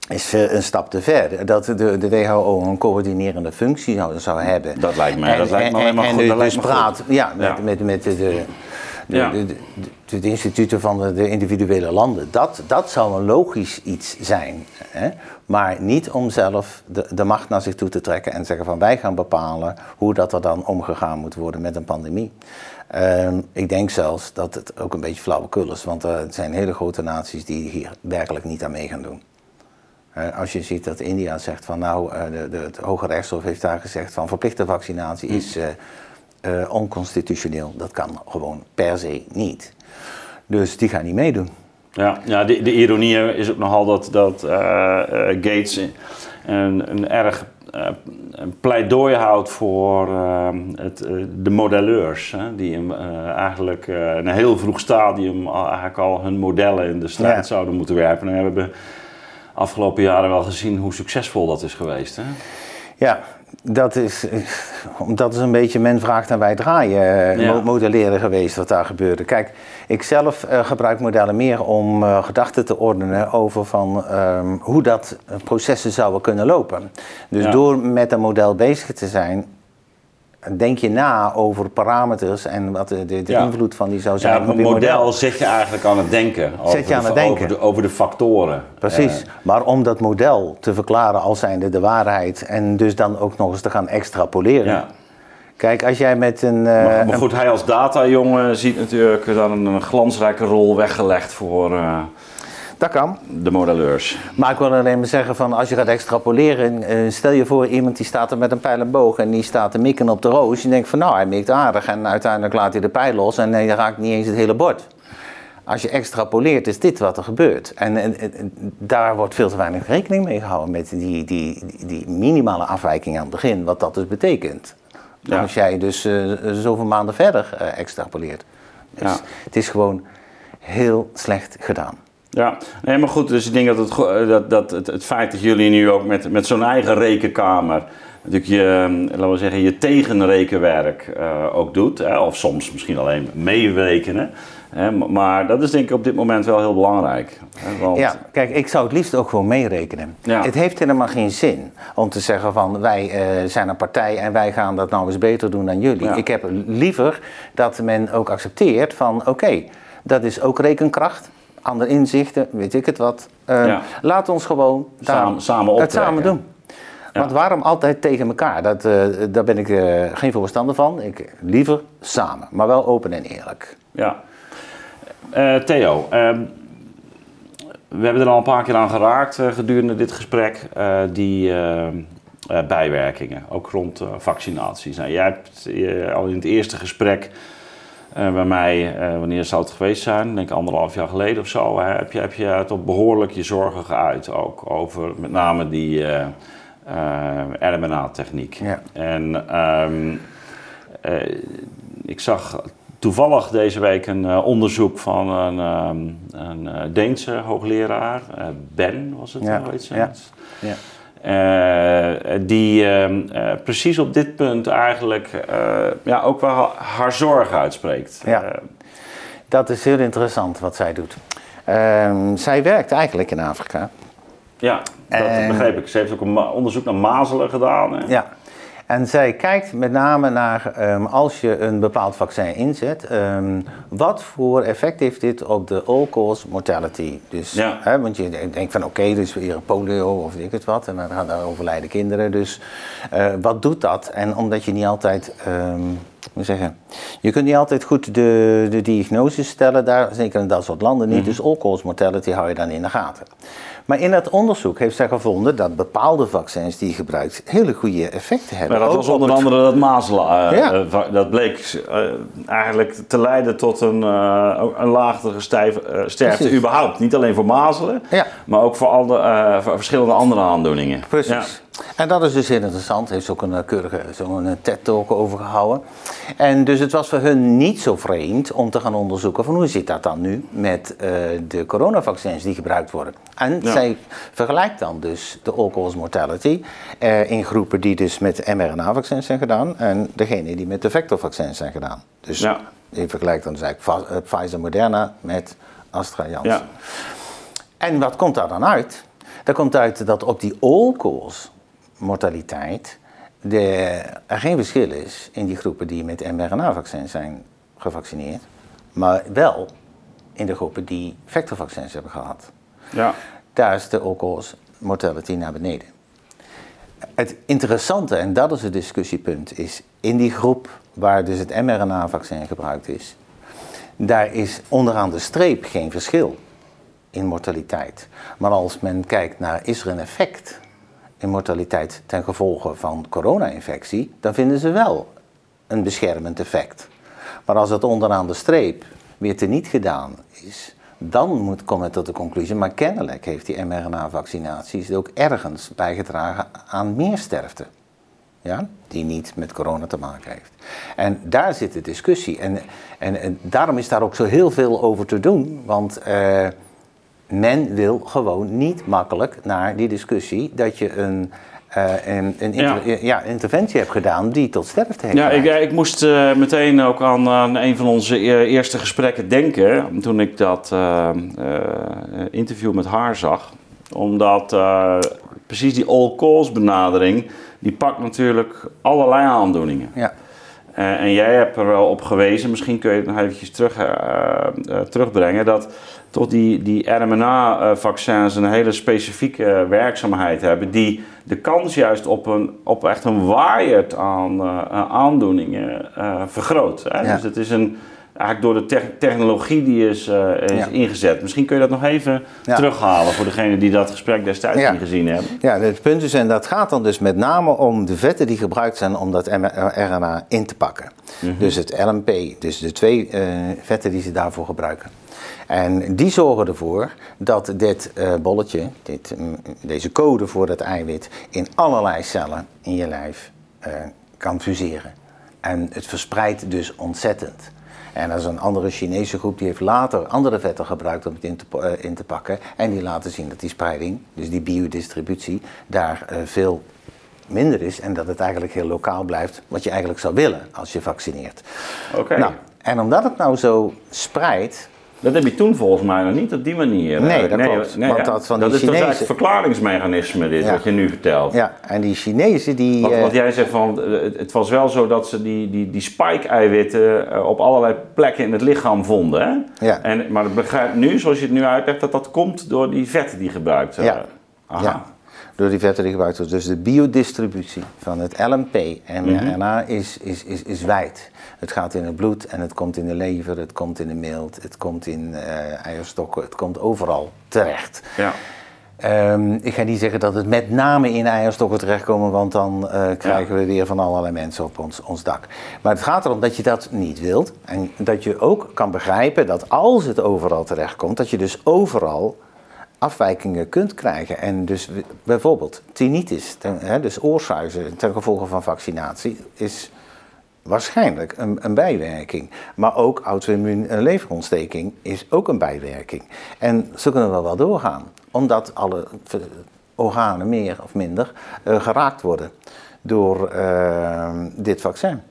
is een stap te ver. Dat de, de WHO een coördinerende functie zou, zou hebben. Dat lijkt mij- dat lijkt me en, alleen maar en goed, dus me goed. praat ja, met, Ja. met, met de, Ja. de, de, de instituten van de, individuele landen. Dat, dat zou een logisch iets zijn. Hè? Maar niet om zelf de, de macht naar zich toe te trekken en zeggen van wij gaan bepalen hoe dat er dan omgegaan moet worden met een pandemie. Ehm, ik denk zelfs dat het ook een beetje flauwekul is, want er zijn hele grote naties die hier werkelijk niet aan mee gaan doen. Als je ziet dat India zegt van nou, eh, de, de, het Hoge Rechtshof heeft daar gezegd van verplichte vaccinatie is eh, eh, onconstitutioneel. Dat kan gewoon per se niet. Dus die gaan niet meedoen. Ja, ja de, de ironie is ook nogal dat, dat eh, eh, Gates een, een erg een pleidooi houdt voor het, de modelleurs. Hè, die eh, eigenlijk in een heel vroeg stadium al, eigenlijk al hun modellen in de Ja. zouden moeten werpen. En we hebben afgelopen jaren wel gezien hoe succesvol dat is geweest. Hè? Ja, Dat is, dat is een beetje men vraagt en wij draaien eh, Ja. modelleren geweest wat daar gebeurde. Kijk, ik zelf eh, gebruik modellen meer om eh, gedachten te ordenen over van, ehm, hoe dat processen zouden kunnen lopen. Dus Ja. door met een model bezig te zijn, denk je na over parameters en wat de, de, de Ja. invloed van die zou zijn Ja, op een je model zet je eigenlijk aan het denken. Over Zet je aan de, het denken. Over de, over de factoren. Precies. Eh, maar om dat model te verklaren als zijnde de waarheid en dus dan ook nog eens te gaan extrapoleren. ja. Kijk, als jij met een. eh, Maar, maar een- goed, hij als datajongen ziet natuurlijk dan een, een glansrijke rol weggelegd voor eh, dat kan. de modelleurs. Maar ik wil alleen maar zeggen van als je gaat extrapoleren, eh, stel je voor iemand die staat er met een pijl en boog en die staat te mikken op de roos. Je denkt van nou, hij mikt aardig en uiteindelijk laat hij de pijl los en hij raakt niet eens het hele bord. Als je extrapoleert is dit wat er gebeurt. En, en- en daar wordt veel te weinig rekening mee gehouden met die, die, die, minimale afwijking aan het begin, wat dat dus betekent. Ja. Als jij dus eh, zoveel maanden verder eh, extrapoleert. Dus Ja. het is gewoon heel slecht gedaan. Ja, nee, maar goed, dus ik denk dat het, go- dat, dat het, het feit dat jullie nu ook met, met zo'n eigen rekenkamer natuurlijk je, eh, laten we zeggen, je tegenrekenwerk eh, ook doet, hè, of soms misschien alleen meerekenen. Hè, maar dat is denk ik op dit moment wel heel belangrijk. Hè, want, Ja, kijk, ik zou het liefst ook gewoon meerekenen. Ja. Het heeft helemaal geen zin om te zeggen van wij eh, zijn een partij en wij gaan dat nou eens beter doen dan jullie. Ja. Ik heb liever dat men ook accepteert van oké, dat is ook rekenkracht, andere inzichten, weet ik het wat. Eh, Ja. Laat ons gewoon daar Samen- samen het samen doen. Want waarom altijd tegen elkaar? Dat, eh, daar ben ik eh, geen voorstander van. Ik, liever samen, maar wel open en eerlijk. Ja. Eh, Theo, ehm, we hebben er al een paar keer aan geraakt gedurende dit gesprek. die bijwerkingen, ook rond vaccinaties. Nou, jij hebt al in het eerste gesprek eh, bij mij, eh, wanneer zou het geweest zijn? Ik denk anderhalf jaar geleden of zo. Hè, heb, je, heb je toch behoorlijk je zorgen geuit ook over met name die eh RMNA-techniek. Ja. En ehm, eh, ik zag toevallig deze week een onderzoek van een, ehm, een Deense hoogleraar, Ben was het, Ja, ze? ja. Ja. Eh, die ehm, eh, precies op dit punt eigenlijk eh, ja, ook wel haar zorg uitspreekt. Ja. Dat is heel interessant wat zij doet. Ehm, zij werkt eigenlijk in Afrika. ja, dat begreep ik. Ze heeft ook een onderzoek naar mazelen gedaan. Hè? Ja. En zij kijkt met name naar ehm, als je een bepaald vaccin inzet, ehm, wat voor effect heeft dit op de all-cause mortality? Dus, Ja. hè, want je denkt van oké, dus weer een polio of weet ik het wat, en dan gaan daar overlijden kinderen. Dus eh, wat doet dat? En omdat je niet altijd, ehm, hoe zeggen, je kunt niet altijd goed de, de diagnose stellen daar, zeker in dat soort landen niet. Dus all-cause mortality hou je dan in de gaten. Maar in het onderzoek heeft zij gevonden dat bepaalde vaccins die je gebruikt hele goede effecten hebben. Maar dat Ook was onder het- andere dat mazelen. eh, Ja. eh, dat bleek eh, eigenlijk te leiden tot een, een lagere stijf, sterfte Precies. überhaupt. Niet alleen voor mazelen, Ja. maar ook voor, al de, voor verschillende andere aandoeningen. Precies. En dat is dus heel interessant. Heeft ze ook een eh, keurige zo'n eh, TED-talk over gehouden. En dus het was voor hun niet zo vreemd om te gaan onderzoeken van hoe zit dat dan nu met eh, de coronavaccins die gebruikt worden. En Ja. zij vergelijkt dan dus de all-cause mortality in groepen die dus met mRNA-vaccins zijn gedaan en degene die met de vectorvaccins zijn gedaan. Dus Ja. je vergelijkt dan dus eigenlijk Va- eh, Pfizer Moderna met AstraZeneca. Ja. En wat komt daar dan uit? Daar komt uit dat op die all-cause mortaliteit er geen verschil is in die groepen die met mRNA-vaccins zijn gevaccineerd, maar wel in de groepen die vectorvaccins hebben gehad. Ja. Daar is de all-cause mortality naar beneden. Het interessante, en dat is het discussiepunt, is in die groep waar dus het mRNA-vaccin gebruikt is, daar is onderaan de streep geen verschil in mortaliteit. Maar als men kijkt naar is er een effect mortaliteit ten gevolge van corona-infectie, dan vinden ze wel een beschermend effect. Maar als het onderaan de streep weer teniet gedaan is, dan moet komen tot de conclusie, maar kennelijk heeft die mRNA-vaccinaties ook ergens bijgedragen aan meer sterfte. Ja, die niet met corona te maken heeft. En daar zit de discussie. En, en, en daarom is daar ook zo heel veel over te doen. Want eh, men wil gewoon niet makkelijk naar die discussie dat je een, uh, een, een Ja. inter- ja, interventie hebt gedaan die tot sterfte heeft Ja, ik, ja, ik moest eh, meteen ook aan, aan een van onze e- eerste gesprekken denken. Toen ik dat eh, eh, interview met haar zag. Omdat eh, precies die all cause benadering. die pakt natuurlijk allerlei aandoeningen. Ja. Eh, en jij hebt er wel op gewezen, misschien kun je het nog eventjes terug, eh, eh, terugbrengen, dat toch die, die RMNA-vaccins een hele specifieke werkzaamheid hebben, die de kans juist op, een, op echt een waaierd aan aan aandoeningen vergroot. Hè? Ja. Dus het is een, eigenlijk door de te- technologie die is, eh, is Ja. ingezet. Misschien kun je dat nog even Ja. terughalen voor degenen die dat gesprek destijds Ja. niet gezien hebben. Ja, het punt is, en dat gaat dan dus met name om de vetten die gebruikt zijn om dat RNA in te pakken. Dus het LMP, dus de twee eh, vetten die ze daarvoor gebruiken. En die zorgen ervoor dat dit eh, bolletje, dit, mm, deze code voor dat eiwit, in allerlei cellen in je lijf eh, kan fuseren. En het verspreidt dus ontzettend. En dat is een andere Chinese groep die heeft later andere vetten gebruikt om het in te, eh, in te pakken. En die laten zien dat die spreiding, dus die biodistributie, daar eh, veel minder is. En dat het eigenlijk heel lokaal blijft, wat je eigenlijk zou willen als je vaccineert. Oké. Nou, en omdat het nou zo spreidt, Dat heb je toen volgens mij nog niet op die manier. Nee, dat klopt. Nee, Want ja. dat van dat die is Chinezen- eigenlijk verklaringsmechanisme dit, Ja. wat je nu vertelt. ja, en die Chinezen die... Wat, eh, jij zegt van, eh, het, was wel zo dat ze die, die, die spike-eiwitten eh, op allerlei plekken in het lichaam vonden. Hè? Ja. En, maar ik begrijp nu, zoals je het nu uitlegt, dat dat komt door die vetten die gebruikt zijn. Ja. Aha. Ja, door die vetten die gebruikt worden. Dus de biodistributie van het LMP en Mhm. RNA is, is, is, is wijd. Het gaat in het bloed en het komt in de lever, het komt in de milt, het komt in eh, eierstokken, het komt overal terecht. Ja. Ehm, ik ga niet zeggen dat het met name in eierstokken terechtkomt, want dan eh, krijgen we weer van allerlei mensen op ons, ons dak. Maar het gaat erom dat je dat niet wilt. En dat je ook kan begrijpen dat als het overal terechtkomt, dat je dus overal afwijkingen kunt krijgen. En dus bijvoorbeeld tinnitus, hè, dus oorsuizen ten gevolge van vaccinatie, is waarschijnlijk een, een bijwerking. Maar ook auto-immuun leverontsteking is ook een bijwerking. En zo kunnen we wel doorgaan, omdat alle organen meer of minder eh, geraakt worden door eh, dit vaccin.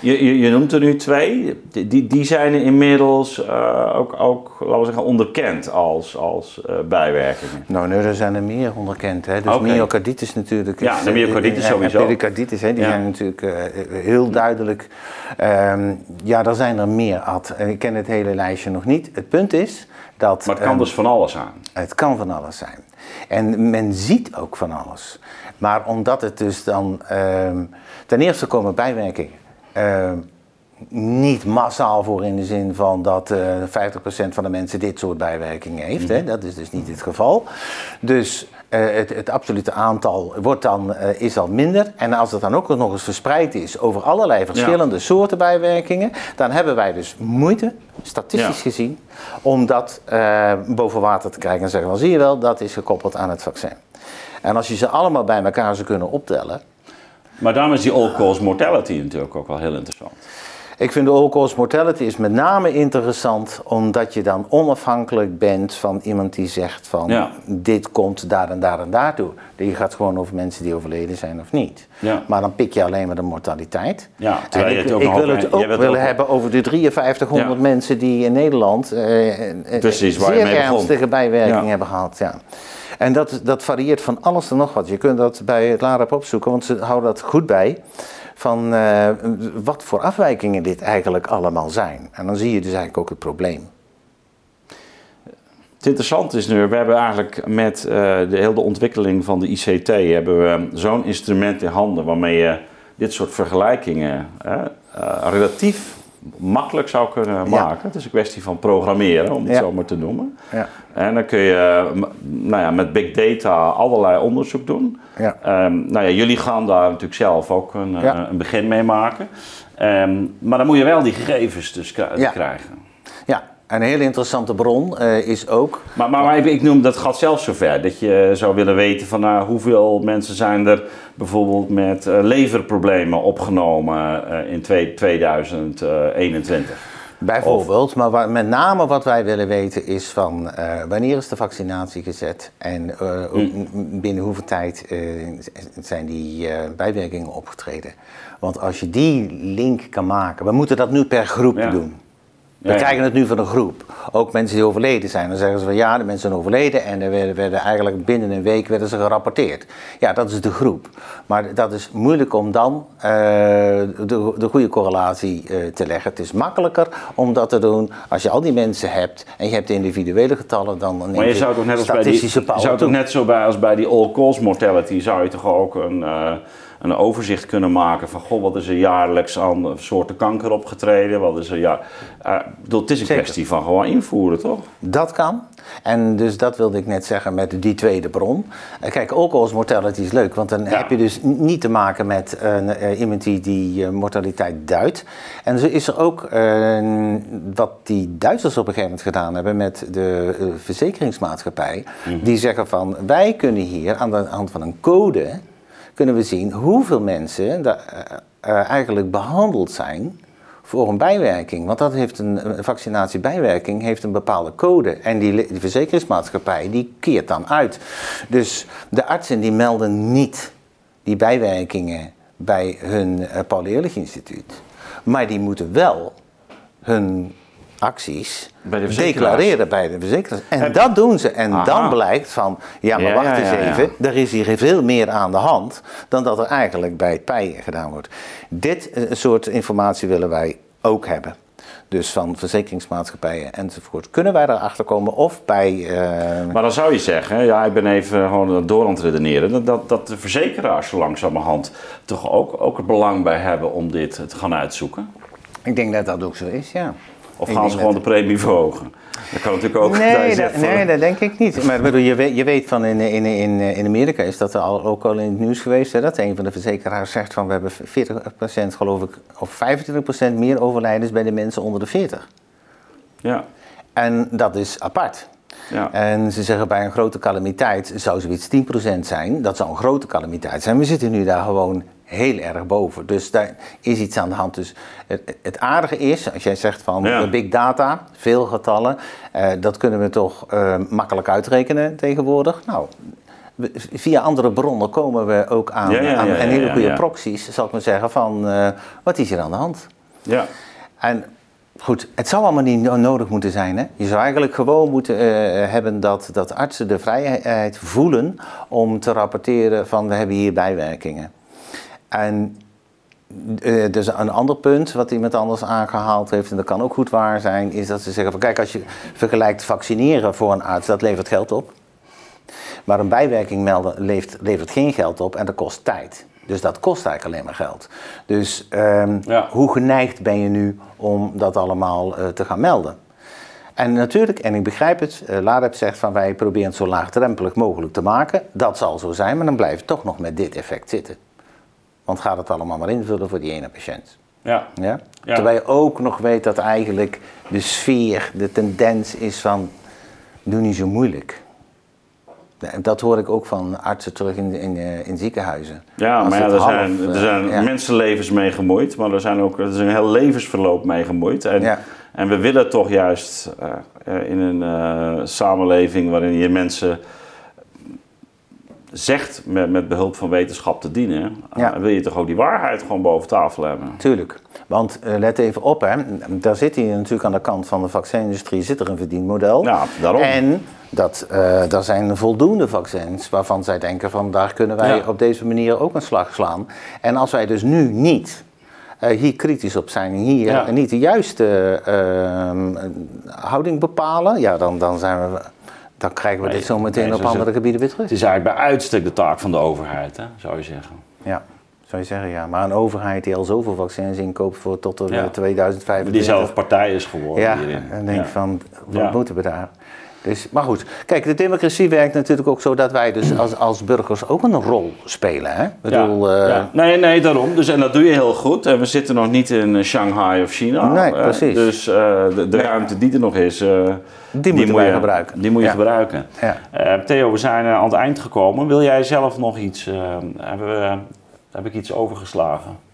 Je, je, je noemt er nu twee. Die, die- zijn inmiddels eh, ook, ook, laten we zeggen, onderkend als, als eh, bijwerkingen. Nou, nee, er zijn er meer onderkend. Hè. Dus Oké. myocarditis natuurlijk. Ja, is, de eh, myocarditis en- en sowieso. pericarditis, hè, die Ja. zijn natuurlijk heel duidelijk. Ehm, ja, er zijn er meer, Ad. Ik ken het hele lijstje nog niet. Het punt is dat... Maar het kan ehm, dus van alles zijn. Het kan van alles zijn. En men ziet ook van alles. Maar omdat het dus dan. ehm, ten eerste komen bijwerkingen. Ehm, niet massaal voor in de zin van dat eh 50% van de mensen dit soort bijwerkingen heeft. hè. Dat is dus niet het geval. Dus eh, het, het absolute aantal wordt dan, eh, is al minder. En als het dan ook nog eens verspreid is over allerlei verschillende soorten bijwerkingen, dan hebben wij dus moeite, statistisch Ja. gezien, om dat eh, boven water te krijgen en zeggen, wel zie je wel, dat is gekoppeld aan het vaccin. En als je ze allemaal bij elkaar zou kunnen optellen, Maar daarom is die all-cause mortality natuurlijk ook wel heel interessant. Ik vind de all-cause mortality is met name interessant omdat je dan onafhankelijk bent van iemand die zegt van Ja. dit komt daar en daar en daartoe. Je gaat gewoon over mensen die overleden zijn of niet. Ja. Maar dan pik je alleen maar de mortaliteit. Ja, En ik, het ook ik wil het ook willen ook- hebben over de 5300 Ja. mensen die in Nederland eh, eh, Precies, zeer ernstige bijwerkingen Ja. hebben gehad. Ja. En dat, dat varieert van alles en nog wat. Je kunt dat bij het LAREP opzoeken, want ze houden dat goed bij. Van eh, wat voor afwijkingen dit eigenlijk allemaal zijn. En dan zie je dus eigenlijk ook het probleem. Het interessante is nu, we hebben eigenlijk met eh, de hele ontwikkeling van de ICT hebben we zo'n instrument in handen waarmee je dit soort vergelijkingen eh, relatief makkelijk zou kunnen maken. Het is een kwestie van programmeren, om het Ja. zo maar te noemen. Ja. En dan kun je nou ja, met big data allerlei onderzoek doen. Ja. Ehm, nou ja, jullie gaan daar natuurlijk zelf ook een, eh, een begin mee maken. Ehm, maar dan moet je wel die gegevens dus krijgen. Ja, en een hele interessante bron eh, is ook. Maar, maar, maar ik, noem dat gaat zelfs zover dat je zou willen weten van nou, hoeveel mensen zijn er bijvoorbeeld met eh, leverproblemen opgenomen eh, in twee- 2021. Bijvoorbeeld, maar met name wat wij willen weten is van eh, wanneer is de vaccinatie gezet en eh, Mm. n- binnen hoeveel tijd eh, zijn die eh, bijwerkingen opgetreden. Want als je die link kan maken, we moeten dat nu per groep Ja. doen. We krijgen het nu van een groep. Ook mensen die overleden zijn. Dan zeggen ze van ja, de mensen zijn overleden en er werden, werden eigenlijk binnen een week werden ze gerapporteerd. Ja, dat is de groep. Maar dat is moeilijk om dan eh, de, de goede correlatie eh, te leggen. Het is makkelijker om dat te doen als je al die mensen hebt en je hebt de individuele getallen, dan neem Maar je zou toch net als bij die, je zou toch net zo bij als bij die all-cause mortality, zou je toch ook een, eh, een overzicht kunnen maken van goh, wat is er jaarlijks aan soorten kanker opgetreden, wat is er ja, ik bedoel, het is een Zeker. kwestie van gewoon invoeren, toch? Dat kan. En dus dat wilde ik net zeggen met die tweede bron. Eh, Kijk, all-cause mortality is leuk, want dan Ja. heb je dus niet te maken met eh, iemand die die mortaliteit duidt. En zo is er ook wat die Duitsers op een gegeven moment gedaan hebben met de verzekeringsmaatschappij. Die zeggen van, wij kunnen hier aan de hand van een code, kunnen we zien hoeveel mensen eh, eh, eigenlijk behandeld zijn voor een bijwerking. Want dat heeft een, een vaccinatiebijwerking heeft een bepaalde code. En die, die verzekeringsmaatschappij die keert dan uit. Dus de artsen die melden niet die bijwerkingen bij hun uh, Paul Ehrlich instituut. Maar die moeten wel hun acties Bij de declareren bij de verzekeraars. En Heb- dat doen ze. En Aha. dan blijkt van, ja maar Ja, wacht ja, eens ja, ja. even, er is hier veel meer aan de hand dan dat er eigenlijk bij het pij gedaan wordt. Dit eh, soort informatie willen wij ook hebben. Dus van verzekeringsmaatschappijen enzovoort. Kunnen wij daarachter komen of bij... eh, Maar dan zou je zeggen, ja, ik ben even gewoon door aan het redeneren, dat, dat, de verzekeraars zo langzamerhand toch ook, ook er belang bij hebben om dit te gaan uitzoeken? ik denk dat dat ook zo is, ja. Of gaan ze gewoon de premie verhogen? Dat kan natuurlijk ook Nee, dat, nee, dat denk ik niet. Maar bedoel, je, weet, je weet van in, in, in, in Amerika is dat al, ook al in het nieuws geweest. Hè, dat een van de verzekeraars zegt van we hebben 40% geloof ik, of 25% meer overlijdens bij de mensen onder de 40. Ja, En dat is apart. ja. En ze zeggen bij een grote calamiteit zou zoiets 10% zijn. Dat zou een grote calamiteit zijn. We zitten nu daar gewoon heel erg boven. Dus daar is iets aan de hand. Dus het, het aardige is, als jij zegt van Ja. eh, big data, veel getallen, eh, dat kunnen we toch eh, makkelijk uitrekenen tegenwoordig. Nou, via andere bronnen komen we ook aan, Ja, ja, aan ja, hele goede proxies, zal ik maar zeggen, van wat is hier aan de hand? ja. En goed, het zou allemaal niet no- nodig moeten zijn. Hè? Je zou eigenlijk gewoon moeten hebben dat, dat artsen de vrijheid voelen om te rapporteren van we hebben hier bijwerkingen. En eh, dus een ander punt wat iemand anders aangehaald heeft, en dat kan ook goed waar zijn, is dat ze zeggen van kijk, als je vergelijkt vaccineren voor een arts, dat levert geld op. Maar een bijwerking melden levert, levert geen geld op en dat kost tijd. Dus dat kost eigenlijk alleen maar geld. Dus ehm, Ja. hoe geneigd ben je nu om dat allemaal eh, te gaan melden? En natuurlijk, en ik begrijp het, uh, Ladeb zegt van wij proberen het zo laagdrempelig mogelijk te maken. Dat zal zo zijn, maar dan blijf je toch nog met dit effect zitten. Want gaat het allemaal maar invullen voor die ene patiënt. ja. Ja? Ja. Terwijl je ook nog weet dat eigenlijk de sfeer, de tendens is van doe niet zo moeilijk. En Dat hoor ik ook van artsen terug in, in, eh, in ziekenhuizen. Ja, Als maar ja, het er half, zijn, er eh, zijn ja. mensenlevens mee gemoeid, maar er, zijn ook, er is een heel levensverloop mee gemoeid. En, Ja. en we willen toch juist eh, eh, in een eh, samenleving waarin je mensen zegt met, met behulp van wetenschap te dienen, eh, Ja. wil je toch ook die waarheid gewoon boven tafel hebben. Tuurlijk. Want eh, let even op, hè. daar zit hier natuurlijk aan de kant van de vaccinindustrie zit er een verdienmodel. Ja, daarom. En dat, eh er zijn voldoende vaccins waarvan zij denken van daar kunnen wij Ja. op deze manier ook een slag slaan. En als wij dus nu niet hier kritisch op zijn en hier Ja. niet de juiste ehm, houding bepalen, ja, dan, dan, zijn we, dan krijgen we Nee, dit zo meteen nee, op andere het. gebieden weer terug. Het is eigenlijk bij uitstek de taak van de overheid, hè, zou je zeggen. Ja, zou je zeggen, ja. Maar een overheid die al zoveel vaccins inkoopt voor tot Ja. met 2025. Die zelf partij is geworden Ja, hierin. en denk Ja. van, wat moeten we daar? Dus, maar goed, kijk, de democratie werkt natuurlijk ook zo dat wij dus als, als burgers ook een rol spelen. Hè? Ik bedoel, ja, eh, ja. Nee, nee, daarom. Dus, en dat doe je heel goed. En we zitten nog niet in eh, Shanghai of China. Nee, eh, precies. Dus eh, de, de ruimte die er nog is, eh, moeten moet wij je, gebruiken. Die moet je Ja. gebruiken. Ja. Eh, Theo, we zijn eh, aan het eind gekomen. Wil jij zelf nog iets... eh, hebben we, heb ik iets overgeslagen?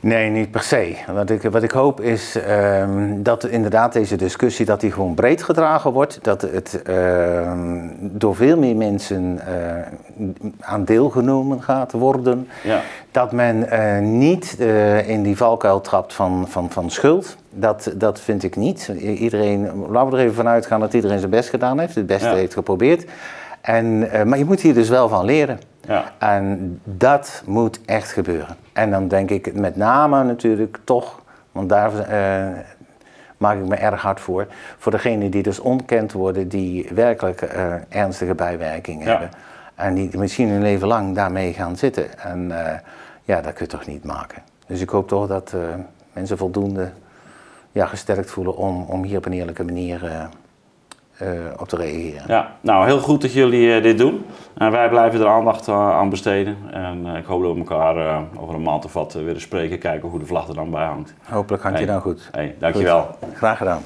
Nee, niet per se. Wat ik, wat ik hoop is ehm, dat inderdaad deze discussie dat die gewoon breed gedragen wordt. Dat het ehm, door veel meer mensen uh, aan deelgenomen gaat worden. Ja. Dat men uh, niet uh, in die valkuil trapt van, van, van schuld. Dat, dat vind ik niet. Iedereen, laten we er even vanuit gaan dat iedereen zijn best gedaan heeft, het beste heeft geprobeerd. En, maar je moet hier dus wel van leren. Ja. En dat moet echt gebeuren. En dan denk ik met name natuurlijk toch, want daar uh, maak ik me erg hard voor, voor degenen die dus ontkend worden, die werkelijk uh, ernstige bijwerkingen hebben. En die misschien hun leven lang daarmee gaan zitten. En uh, ja, dat kun je toch niet maken. Dus ik hoop toch dat mensen voldoende ja, gesterkt voelen om, om hier op een eerlijke manier op te reageren. Ja, nou heel goed dat jullie uh, dit doen. En wij blijven er aandacht uh, aan besteden. En ik hoop dat we elkaar over een maand of wat weer spreken, kijken hoe de vlag er dan bij hangt. Hopelijk hangt hey. je dan goed. Hey, dankjewel. Goed. Graag gedaan.